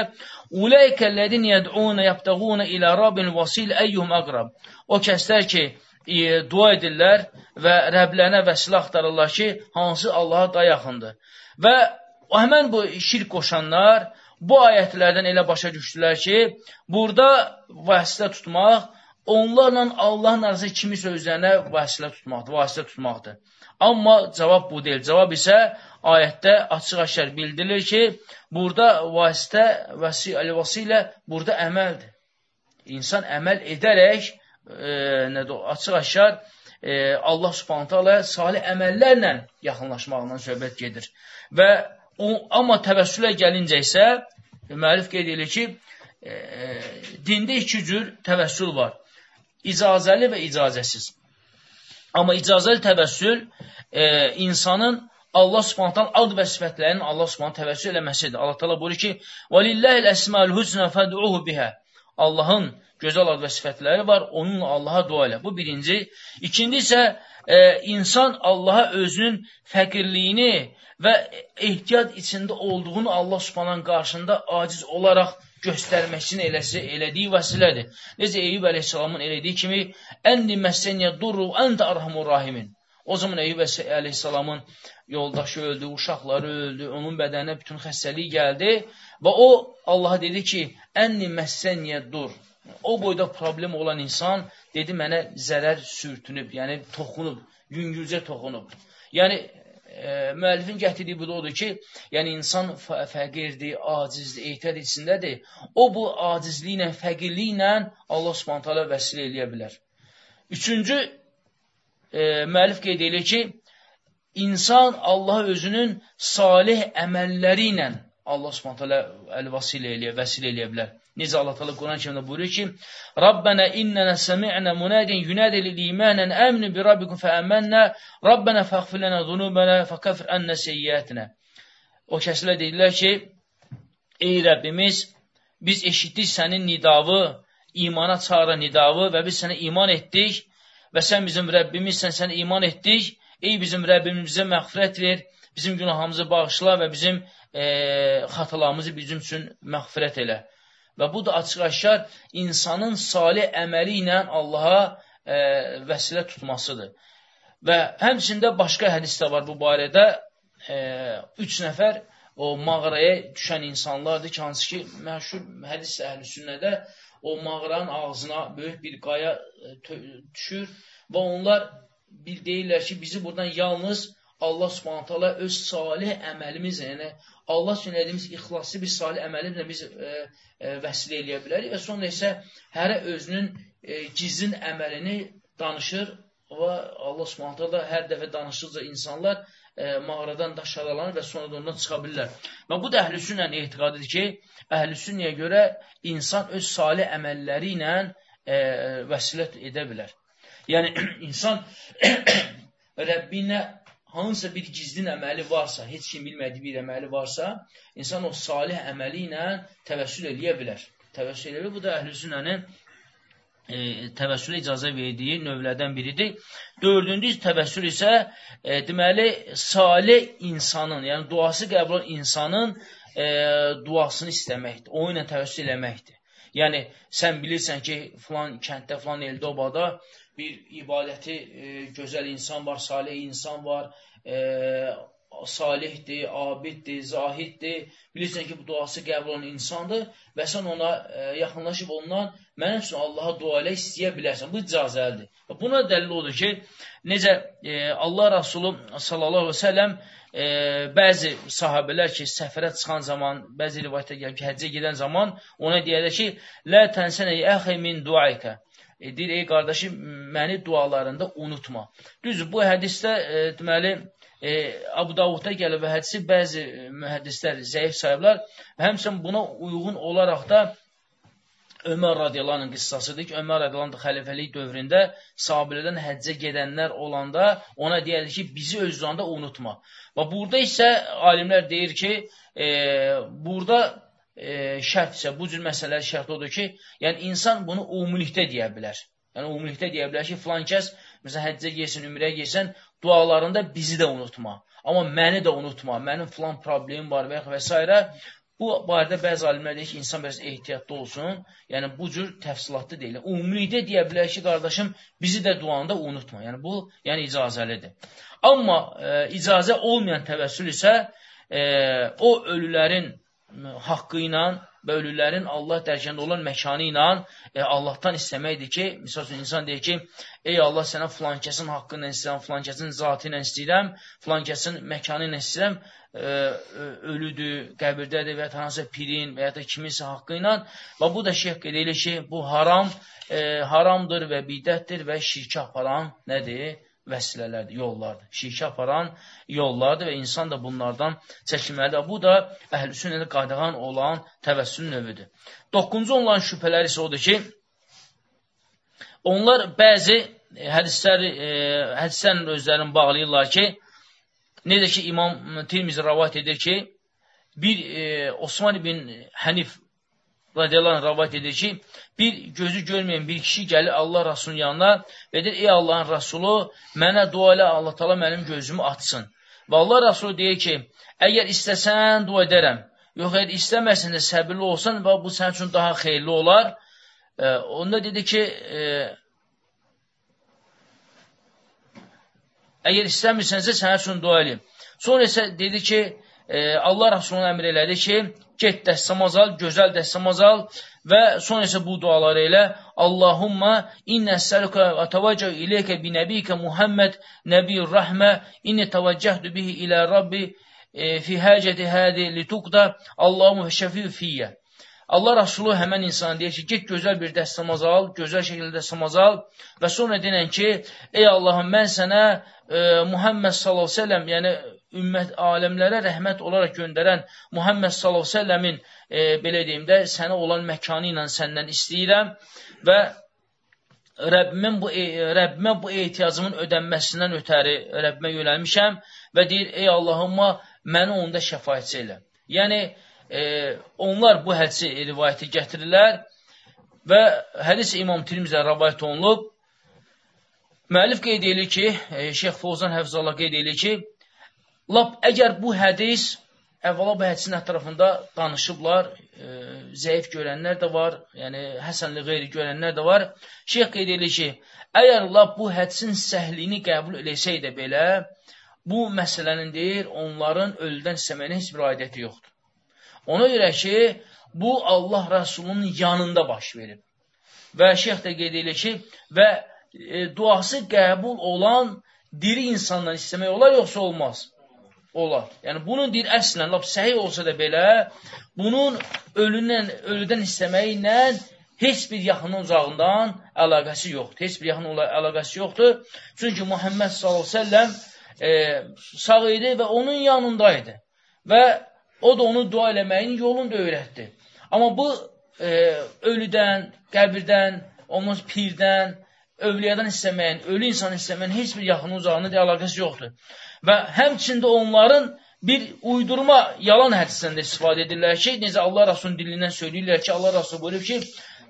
Uləykəllədin yəd'unə yabtağunə ilə Rabbin vasil əyyuhum əqrab. O kəslər ki, e, dua edirlər və Rəblərinə vəsilə axtarırlar ki, hansı Allaha da yaxındır. Və həmən bu şirk qoşanlar, bu ayətlərdən elə başa düşdülər ki, burada vasitə tutmaq, onlarla Allahın arası kimi sözlərinə vasitə tutmaqdır, vasitə tutmaqdır. Amma cavab bu deyil. Cavab isə ayətdə açıq-aşkar bildirilir ki, burada vasitə, vəsi, vəsilə burada əməldir. İnsan əməl edərək, e, açıq-aşkar e, Allah subhanətə alə salih əməllərlə yaxınlaşmaqla söhbət gedir. Və O, amma təvəssülə gəlincə isə, müəllif qeyd edir ki, e, dində iki cür təvəssül var. İcazəli və icazəsiz. Amma icazəli təvəssül e, insanın Allah Subhanahu ad və sifətlərinin Allah Subhanahu təvəssül eləməsidir. Allah Taala buyurur ki: "Valillahi'l əsmaul husna fad'uhu biha." Allahın gözəl ad və sifətləri var, onunla Allaha dua elə. Bu birinci. İkinci isə e, insan Allaha özünün fəqirliyini və ehtiyat içində olduğunu Allah Subhanahu qarşısında aciz olaraq göstərməsini eləsi, elədiyi vəsilədir. Necə Eyyub əleyhissalamın elədiyi kimi, "Ənni məssəniyə durru əntə arhamur rahimin." O zaman Eyyub əleyhissalamın yoldaşı öldü, uşaqları öldü, onun bədəninə bütün xəstəlik gəldi və o Allaha dedi ki, "Ənni məssəniyə dur." O boyda problem olan insan dedi mənə zərər sürtünüb, yəni toxunub, yüngülcə toxunub. Yəni e, müəllifin gətirdiyi bu da odur ki, yəni insan fəqirdir, acizdir, ehtiyat içindədir. O bu acizliklə, fəqirliklə Allah Subhanahu taala vəsilə eləyə bilər. Üçüncü e, müəllif qeyd edir ki, insan Allah özünün salih əməlləri ilə Allah Subhanahu taala əl-vəsilə eləyə, vəsilə eləyə bilər. Necə Allah Teala Quran kərimdə buyurur ki: "Rabbana innana sami'na munadin yunadi lil-iman an aminu bi rabbikum fa amanna. Rabbana faghfir lana zunubana fakaffir anna sayyi'atina." O kəslər deyirlər ki: "Ey Rəbbimiz, biz eşitdik sənin nidavı, imana çağıran nidavı və biz sənə iman etdik və sən bizim Rəbbimizsən, sənə iman etdik. Ey bizim Rəbbimiz bizə məğfirət ver, bizim günahımızı bağışla və bizim e, xatalarımızı bizim üçün məğfirət elə." Və bu da açıq-aşkar insanın salih əməli ilə Allaha e, vəsilə tutmasıdır. Və həmçində başqa hədis də var bu barədə. E, üç nəfər o mağaraya düşən insanlardır ki, hansı ki, məşhur hədis əhl-i sünnədə o mağaranın ağzına böyük bir qaya e, düşür və onlar bir deyirlər ki, bizi buradan yalnız Allah subhanət hala öz salih əməlimizlə, yəni Allah üçün edimiz ixlaslı bir salih əməlimizlə biz e, e, vəsilə eləyə bilərik və sonra isə hərə özünün e, gizlin əməlini danışır və Allah subhanət hala hər dəfə danışırca insanlar e, mağaradan daşaralanır və sonra da ondan çıxa bilirlər. Və bu da əhlüsünlə etiqadıdır ki, əhlüsünnəyə görə insan öz salih əməlləri ilə e, vəsilət edə bilər. Yəni, insan Rəbbinə hansısa bir gizlin əməli varsa, heç kim bilmədiyi bir əməli varsa, insan o salih əməli ilə təvəssül eləyə bilər. Təvəssül eləyə bilər. Bu da əhl-i sünnənin e, təvəssülə icazə verdiyi növlərdən biridir. Dördüncü təvəssül isə e, deməli salih insanın, yəni duası qəbul olan insanın e, duasını istəməkdir. O ilə təvəssül eləməkdir. Yəni sən bilirsən ki, filan kənddə, filan eldə, obada bir ibadəti e, gözəl insan var, salih insan var, e, salihdir, abiddir, zahiddir. Bilirsən ki, bu duası qəbul olan insandır və sən ona e, yaxınlaşıb ondan mənim üçün Allaha dua elə istəyə bilərsən. Bu icazəlidir. Buna dəlil odur ki, necə e, Allah Rasulü sallallahu əleyhi və səlləm e, bəzi sahabələr ki, səfərə çıxan zaman, bəzi rivayətdə gəlir ki, həccə gedən zaman ona deyərlər ki, "Lə tənsənə əxi min duaika." e, deyir, ey qardaşım, məni dualarında unutma. Düzdür, bu hədisdə e, deməli, e, Abu Davudda gəlir və hədisi bəzi mühəddislər zəif sayıblar. Həmçinin buna uyğun olaraq da Ömər radiyalarının qıssasıdır ki, Ömər radiyalarının xəlifəlik dövründə sahabilədən həccə gedənlər olanda ona deyərdi ki, bizi özündə unutma. Və burada isə alimlər deyir ki, e, burada e, şərt isə, bu cür məsələlər şərt odur ki, yəni insan bunu umumilikdə deyə bilər. Yəni umumilikdə deyə bilər ki, filan kəs, məsələn, həccə gelsin, ümrəyə gelsən, dualarında bizi də unutma. Amma məni də unutma, mənim filan problemim var və, və s. Bu barədə bəzi alimlər deyir ki, insan biraz ehtiyatlı olsun. Yəni, bu cür təfsilatlı deyil. Umumilikdə deyə bilər ki, qardaşım, bizi də duanda unutma. Yəni, bu yəni icazəlidir. Amma e, icazə olmayan təvəssül isə e, o ölülərin haqqı ilə və ölülərin Allah dərəcəndə olan məkanı ilə e, Allahdan istəməkdir ki, misal üçün insan deyir ki, ey Allah sənə filan kəsin haqqı ilə istəyirəm, filan kəsin zatı ilə istəyirəm, filan kəsin məkanı ilə istəyirəm, e, ölüdür, qəbirdədir və ya hansısa pirin və ya da kiminsə haqqı ilə və bu da şeyh qeyd ki, bu haram, e, haramdır və bidətdir və şirkə aparan nədir? Vəsilələrdir, yollardır. Şirkə aparan yollardır və insan da bunlardan çəkinməlidir. Bu da əhl-i sünnədə qadağan olan təvəssül növüdür. Doqquncu olan şübhələr isə odur ki, onlar bəzi hədisləri, e, hədislərin özlərini bağlayırlar ki, necə ki, İmam Tirmizi rəvat edir ki, bir e, Osman ibn Hənif radiyallahu anh rəvat edir ki, bir gözü görməyən bir kişi gəlir Allah Rasulunun yanına və deyir, ey Allahın Rasulü, mənə dua elə, Allah tala mənim gözümü açsın. Və Allah Rasulü deyir ki, əgər istəsən, dua edərəm. Yox, əgər istəməsən də səbirli olsan, və bu sənin üçün daha xeyirli olar. E, onda dedi ki, e, əgər istəmirsənsə, sənin üçün dua edeyim. Sonra isə dedi ki, e, Allah Rasulunun əmr elədi ki, get dəstəmaz al, gözəl dəstəmaz al və sonra isə bu duaları elə Allahumma innə səluka və təvəcə iləykə bi nəbiyyə Muhammed nəbiyyur rəhmə inni təvəccəhdu bihi ilə Rabbi e, fi həcəti hədi lituqda Allahumma şəfiyyü fiyyə. Allah Rasulü həmən insana deyir ki, get gözəl bir dəstəmaz al, gözəl şəkildə dəstəmaz al və sonra denən ki, ey Allahım, mən sənə e, Muhammed sallallahu əleyhi və səlləm, yəni ümmət aləmlərə rəhmət olaraq göndərən Muhammed sallallahu əleyhi və səlləmin e, belə deyim də sənə olan məkanı ilə səndən istəyirəm və Rəbbimin bu e, Rəbbimə bu ehtiyacımın ödənməsindən ötəri Rəbbimə yönəlmişəm və deyir: "Ey Allahımma, məni onda şəfaətçi elə." Yəni e, onlar bu hədisi rivayəti gətirirlər və hədis İmam Tirmizə rivayet olunub. Müəllif qeyd edir ki, e, Şeyx Fozan Həfzallah qeyd edir ki, Lap əgər bu hədis, əvvəla bu hədisin ətrafında danışıblar, e, zəif görənlər də var, yəni həsənli qeyri görənlər də var. Şeyh qeyd edir ki, əgər lap bu hədisin səhliyini qəbul eləsəydə belə, bu məsələnin deyir, onların ölüdən istəməyinə heç bir aidəti yoxdur. Ona görə ki, bu Allah Rəsulunun yanında baş verib. Və şeyh də qeyd edir ki, və e, duası qəbul olan diri insandan istəmək olar, yoxsa olmaz? Olar. Yəni bunun deyir əslən lap səhih olsa da belə bunun ölündən ölüdən istəməklə heç bir yaxının uzağından əlaqəsi yoxdur. Heç bir yaxın əlaqəsi yoxdur. Çünki Muhammed səlləm e, sağ idi və onun yanındaydı. Və o da onu dua eləməyin yolunu da öyrətdi. Amma bu e, ölüdən, qəbirdən, olmaz pirdən, övliyadan istəməyin, ölü insan istəməyin heç bir yaxın uzağında da əlaqəsi yoxdur. Və həmçində onların bir uydurma yalan hədisdən də istifadə edirlər ki, necə Allah Rasulun dilindən söyləyirlər ki, Allah Rasul buyurub ki,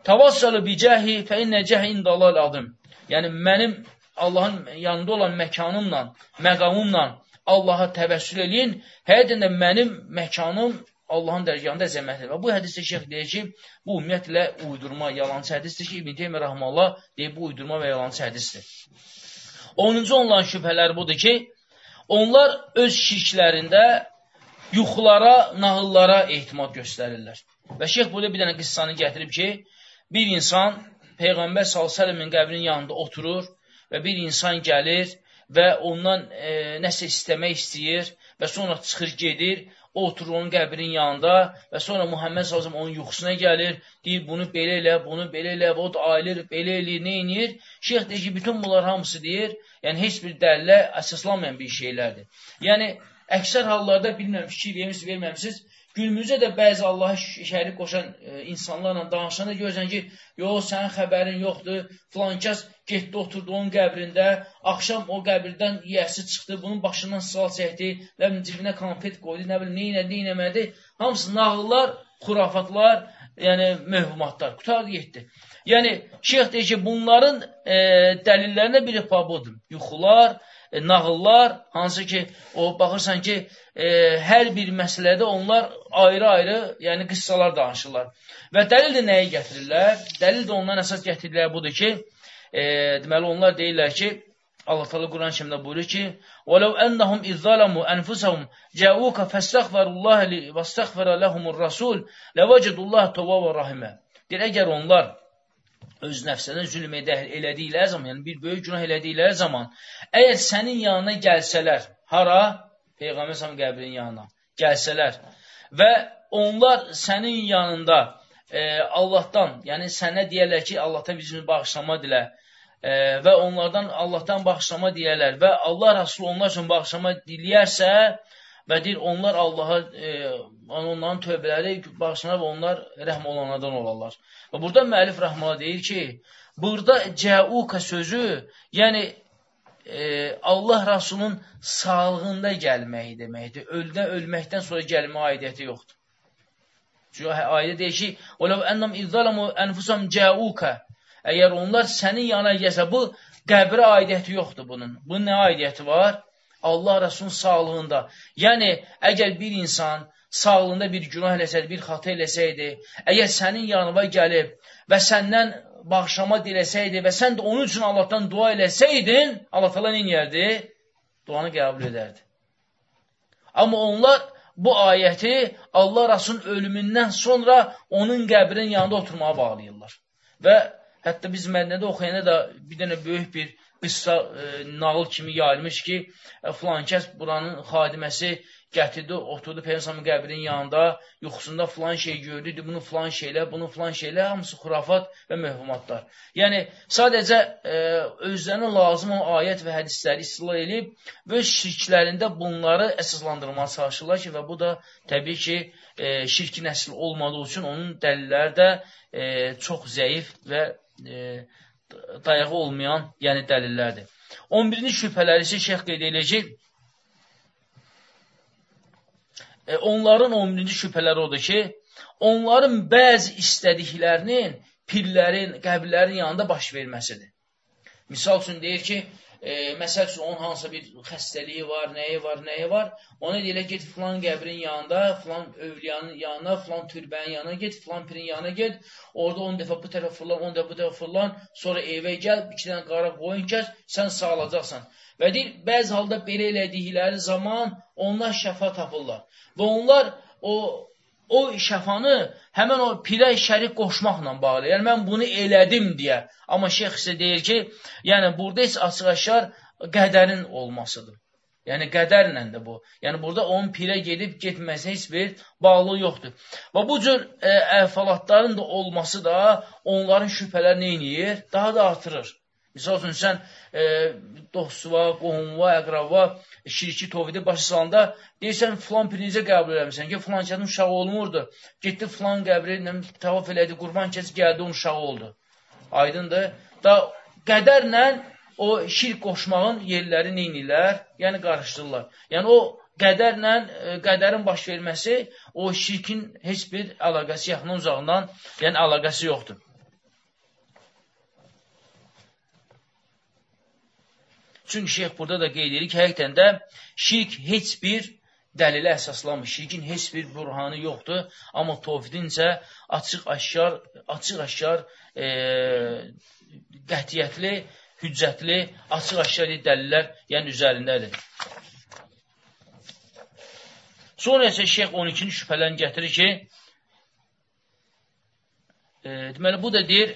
Tavassalı bicəhi fə innə cəhi indalal adım. Yəni, mənim Allahın yanında olan məkanımla, məqamımla Allaha təvəssül eləyin, həqiqətən də mənim məkanım Allahın dərgahında əzəmətdir. Və bu hədisdə şeyx deyir ki, bu ümumiyyətlə uydurma, yalancı hədisdir ki, İbn Teymiyyə Rəhmallah deyir, bu uydurma və yalancı hədisdir. 10-cu olan şübhələr budur ki, Onlar öz şirklərində yuxulara, nağıllara ehtimad göstərirlər. Və şeyx burada bir dənə qıssanı gətirib ki, bir insan Peyğəmbər s.ə.v-in qəbrinin yanında oturur və bir insan gəlir və ondan e, nəsə istəmək istəyir və sonra çıxır gedir, o oturur onun qəbrinin yanında və sonra Muhammed s.ə.v onun yuxusuna gəlir, deyir bunu belə elə, bunu belə elə, o da ayılır, belə eləyir, nə inir? Şeyx deyir ki, bütün bunlar hamısı deyir, Yəni, heç bir dəlillə əsaslanmayan bir şeylərdir. Yəni, əksər hallarda bilmirəm, fikir vermişsiniz, verməmişsiniz, günümüzdə də bəzi Allaha şərik qoşan e, insanlarla danışanda görürsən ki, yox, sənin xəbərin yoxdur, filan kəs getdi, oturdu onun qəbrində, axşam o qəbirdən yiyəsi çıxdı, bunun başından sal çəkdi, nə bilim, cibinə konfet qoydu, nə bilim, neynədi, neynəmədi. Hamısı nağıllar, xurafatlar, yəni mövhumatlar. Qutardı, getdi. Yəni, şeyx deyir ki, bunların e, dəlillərinə biri budur. Yuxular, nağıllar, hansı ki, o baxırsan ki, e, hər bir məsələdə onlar ayrı-ayrı, yəni qıssalar danışırlar. Və dəlil də nəyi gətirirlər? Dəlil də ondan əsas gətirirlər budur ki, e, deməli, onlar deyirlər ki, Allah Teala Quran-ı Kərimdə buyurur ki: "Vəlau ennahum izzalamu anfusahum ca'uka fastaghfirullaha li vastaghfara lahumur-rasul lawajadullah tawwabur rahime." Deyir, əgər onlar öz nəfsədən zülm edə, elədikləri zaman, yəni bir böyük günah elədikləri zaman, əgər sənin yanına gəlsələr, hara? Peyğəmbər səhəm qəbrinin yanına gəlsələr və onlar sənin yanında e, Allahdan, yəni sənə deyərlər ki, Allahdan bizim bağışlama dilə, e, və onlardan Allahdan bağışlama deyərlər və Allah Rasulü onlar üçün bağışlama diləyərsə və deyir, onlar Allaha, e, onların tövbələri bağışlanar və onlar rəhm olanlardan olarlar. Və burada müəllif rəhmələ deyir ki, burada cəuka sözü, yəni e, Allah Rasulun sağlığında gəlməyi deməkdir. Öldən ölməkdən sonra gəlmə aidiyyəti yoxdur. Çünki ayədə deyir ki, "Ola ennam izzalamu enfusam ca'uka." Əgər onlar sənin yana gəlsə, bu qəbrə aidiyyəti yoxdur bunun. Bunun nə aidiyyəti var? Allah Rasulun sağlığında. Yəni, əgər bir insan sağlığında bir günah eləsəydi, bir xata eləsəydi, əgər sənin yanına gəlib və səndən bağışlama diləsəydi və sən də onun üçün Allahdan dua eləsəydin, Allah təala nə edərdi? Duanı qəbul edərdi. Amma onlar bu ayəti Allah Rasulun ölümündən sonra onun qəbrinin yanında oturmağa bağlayırlar. Və hətta biz Mədnədə oxuyanda da bir dənə böyük bir qıssa e, nağıl kimi yayılmış ki, e, filan kəs buranın xadiməsi gətirdi, oturdu Peyğəmbərin qəbrinin yanında, yuxusunda filan şey gördü, bunu filan şeylər, bunu filan şeylər, hamısı xurafat və mövhumatlar. Yəni, sadəcə e, özlərinə lazım olan ayət və hədisləri istila edib və öz şirklərində bunları əsaslandırmağa çalışırlar ki, və bu da təbii ki, e, şirki nəsil olmadığı üçün onun dəlilləri də e, çox zəif və e, dayağı olmayan yəni dəlillərdir. 11-ci şübhələri isə şeyx qeyd edəcək, e, onların 11-ci şübhələri odur ki, onların bəzi istədiklərinin pirlərin, qəbirlərin yanında baş verməsidir. Misal üçün deyir ki, e, məsəl üçün onun hansısa bir xəstəliyi var, nəyi var, nəyi var, ona deyirlər, get filan qəbrin yanında, filan övliyanın yanına, filan türbənin yanına get, filan pirin yanına get, orada 10 dəfə bu tərəf fırlan, 10 dəfə bu tərəf fırlan, sonra evə gəl, iki dənə qara qoyun kəs, sən sağalacaqsan. Və deyir, bəzi halda belə elədikləri zaman onlar şəfa tapırlar. Və onlar o, o şəfanı həmən o pirə şərik qoşmaqla bağlı. Yəni, mən bunu elədim deyə. Amma şeyx isə deyir ki, yəni, burada heç açıq-aşar qədərin olmasıdır. Yəni, qədərlə də bu. Yəni, burada onun pirə gedib getməsi heç bir bağlı yoxdur. Və bu cür ə, əhvalatların da olması da onların şübhələrini neyniyir? Daha da artırır. Misal üçün, sən e, dostuva, qohumva, əqrava, şirki, tovhidi başa salanda deyirsən, filan pirinizə qəbul eləmirsən ki, filan kəsin uşağı olmurdu. Getdi filan qəbri, tavaf elədi, qurban kəs gəldi, onun uşağı oldu. Aydındır. Da qədərlə o şirk qoşmağın yerləri neynirlər? Yəni, qarışdırırlar. Yəni, o qədərlə, e, qədərin baş verməsi o şirkin heç bir əlaqəsi, yaxından uzağından, yəni əlaqəsi yoxdur. Çünki şeyx burada da qeyd edir ki, həqiqətən də şirk heç bir dəlilə əsaslanmır. Şirkin heç bir burhanı yoxdur. Amma tovhidin isə açıq-aşkar, açıq-aşkar e, qətiyyətli, hüccətli, açıq-aşkar dəlillər yəni üzərindədir. Sonra isə şeyx 12-ci şübhələrini gətirir ki, e, deməli, bu da deyir,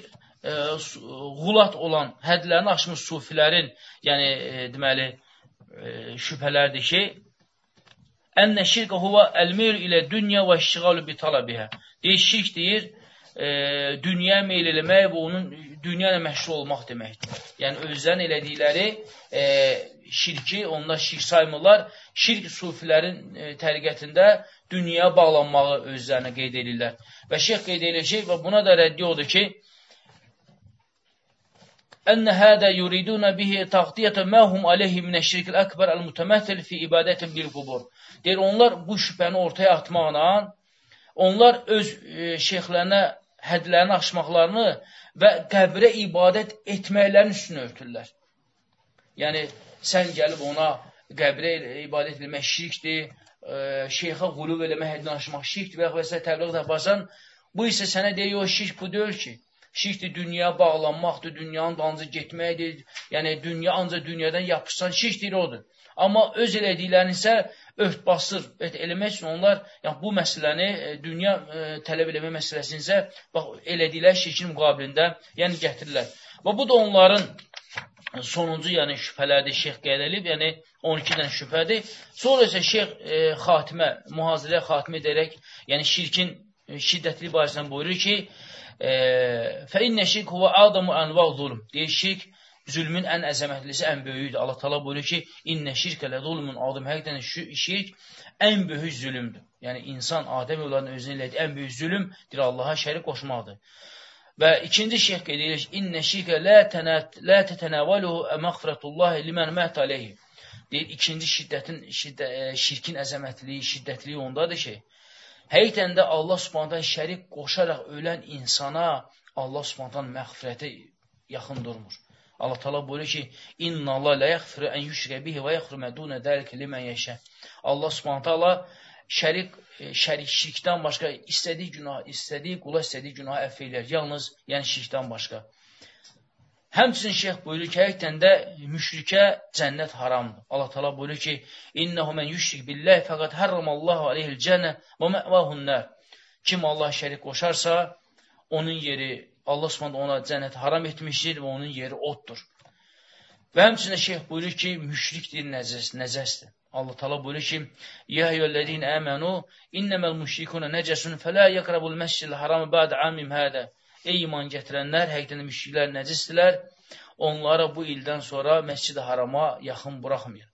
qulat olan, hədlərini aşmış sufilərin, yəni e, deməli, e, şübhələrdir ki, Ənnə şirkə huva əlmir ilə dünya və iştiqalu bi talabihə. Deyir, şirk deyir, e, dünya meyl eləmək və onun dünya ilə məşğul olmaq deməkdir. Yəni, özlərin elədikləri e, şirki, onlar şirk saymırlar. Şirk sufilərin e, təriqətində dünyaya bağlanmağı özlərinə qeyd edirlər. Və şeyh qeyd edir ki, və buna da rəddi odur ki, أن هذا يريدون به تغطية ما هم عليه من الشirk الأكبر المتمثل في ibadətin bil qubur. Deyir, onlar bu şübhəni ortaya atmaqla, onlar öz e, şeyxlərinə hədlərini aşmaqlarını və qəbrə ibadət etməklərin üstünü örtürlər. Yəni, sən gəlib ona qəbrə ibadət etmək şirkdir, e, şeyxə qulub eləmək həddini aşmaq şirkdir və və s. təbliğ də basan, bu isə sənə deyir, o şirk bu deyil ki. Şirkdir dünyaya bağlanmaqdır, dünyanın dalınca getməkdir. Yəni, dünya ancaq dünyadan yapışsan, şirkdir odur. Amma öz elədiklərini isə ört basır, ört eləmək üçün onlar yəni, bu məsələni, e, dünya e, tələb eləmə məsələsini isə bax, elədikləri şirkin müqabilində yəni gətirirlər. Və bu da onların sonuncu yəni şübhələrdir, şeyx qeyd edib, yəni 12 dənə şübhədir. Sonra isə şeyx e, xatimə, mühazirə xatimə edərək, yəni şirkin e, şiddətli barəsindən buyurur ki, Fə innə şirk huvə adamu ənva zulm. Deyir, şirk zülmün ən əzəmətlisi, ən böyüdür. Allah təala buyurur ki, "İnnə şirkə lezulmun azim." Həqiqətən şirk ən böyük zülmdür. Yəni insan Adəm övladının özünə elədiyi ən böyük zülm dir Allaha şərik qoşmaqdır. Və ikinci şeyh qeyd edir ki, "İnnə şirkə la tanat la tatanavaluhu məğfiratullah limen mat alayhi." Deyir, ikinci şiddətin şiddə, e, şirkin əzəmətliyi, şiddətliyi ondadır ki, həqiqətən də Allah Subhanahu şərik qoşaraq ölən insana Allah Subhanahu məğfirəti yaxın durmur. Allah Taala buyurur ki: "İnna Allah la yaghfiru an yushraka bihi və yaghfiru ma dun zalika limen yasha." Allah Subhanahu taala şərik e, şərik şirkdən başqa istədiyi günah, istədiyi qula istədiyi günahı əfv edər. Yalnız yəni şirkdən başqa. Həmçinin şeyx buyurur ki, həqiqətən də müşrikə cənnət haramdır. Allah Taala buyurur ki: "İnnehu men yushrik billahi faqad harramallahu aleyhi'l cenne və ma'vahu'n nar." Kim Allah şərik qoşarsa, onun yeri Allah Subhanahu ona cənnəti haram etmişdir və onun yeri oddur. Və həmçinin şeyx buyurur ki, müşrikdir, nəcəs, nəcəsdir. Allah Taala buyurur ki: "Ya eyyuhellezine amenu innemel müşrikun necesun fela yakrabul mescidel haram ba'de amim hada." Ey iman gətirənlər, həqiqətən müşriklər nəcisdirlər. Onları bu ildən sonra Məscid-i Harama yaxın buraxmayın.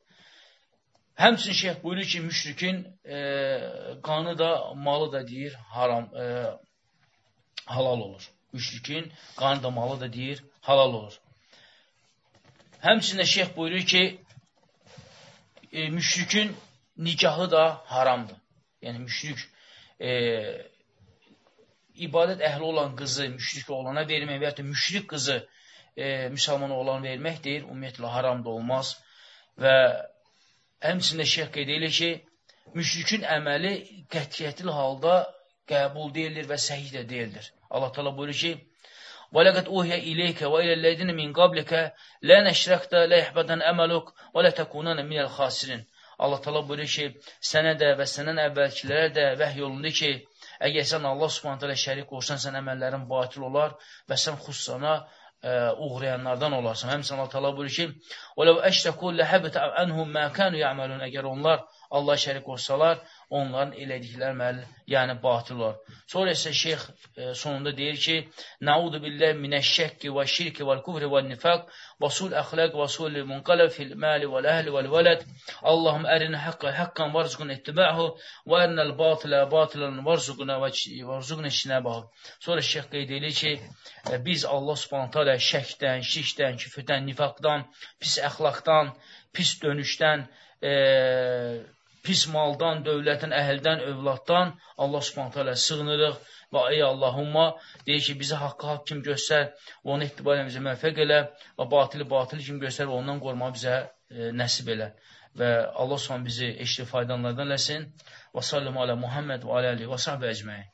Həmçinin şeyx buyurur ki, müşrikin e, qanı da, malı da deyir, haram, e, halal olur müşrikin qanı damalı da deyir, halal olur. Həmçində şeyx buyurur ki, e, müşrikin nikahı da haramdır. Yəni, müşrik e, ibadət əhli olan qızı müşrik oğlana vermək və ya müşrik qızı e, müsəlman oğlana vermək deyir, ümumiyyətlə haram da olmaz. Və həmçində şeyx qeyd edir ki, müşrikin əməli qətiyyətli halda qəbul deyilir və səhih də deyildir. Allah Teala buyurur ki: "Və laqad uhiya ilayka və ilellezina min qablika la nəşrəkdə la yahbadan amaluk və la takunana minəl xasirin." Allah Teala buyurur ki, sənə də və səndən əvvəlkilərə də vəhy olundu ki, əgər sən Allah Subhanahu taala şərik qoşsan, sən əməllərin batil olar və sən xüsusana ə, uğrayanlardan olarsan. Həmçinin Allah Teala buyurur ki: "Və law əşrəku lahabata anhum ma kanu ya'malun." Əgər onlar Allah şərik qoşsalar, onların elədikləri məl, yəni batıl olur. Sonra isə şeyx e, sonunda deyir ki, Naudu billah minəşşəkki və şirki və kufri və nifaq və sul əxləq və sul munqaləb fil məli və əhli və vələd. Allahım ərinə haqqı haqqan varzuqun ittiba'hu və ərinəl batılə batılan varzuquna və varzuqun işinəbəhu. Sonra şeyx qeyd edir ki, e, biz Allah subhanətə alə şəkdən, şirkdən, küfürdən, nifaqdan, pis əxlaqdan, pis dönüşdən, e, pis maldan, dövlətin, əhəldən, övladdan Allah subhanətə alə sığınırıq və ey Allahumma deyir ki, bizi haqqı haqq kim göstər və onu etibarən bizə məvfəq elə və batili batili kim göstər və ondan qorma bizə e, nəsib elə. Və Allah subhanə bizi eşli faydanlardan eləsin və sallim alə Muhammed və alə əli və sahbə əcməyin.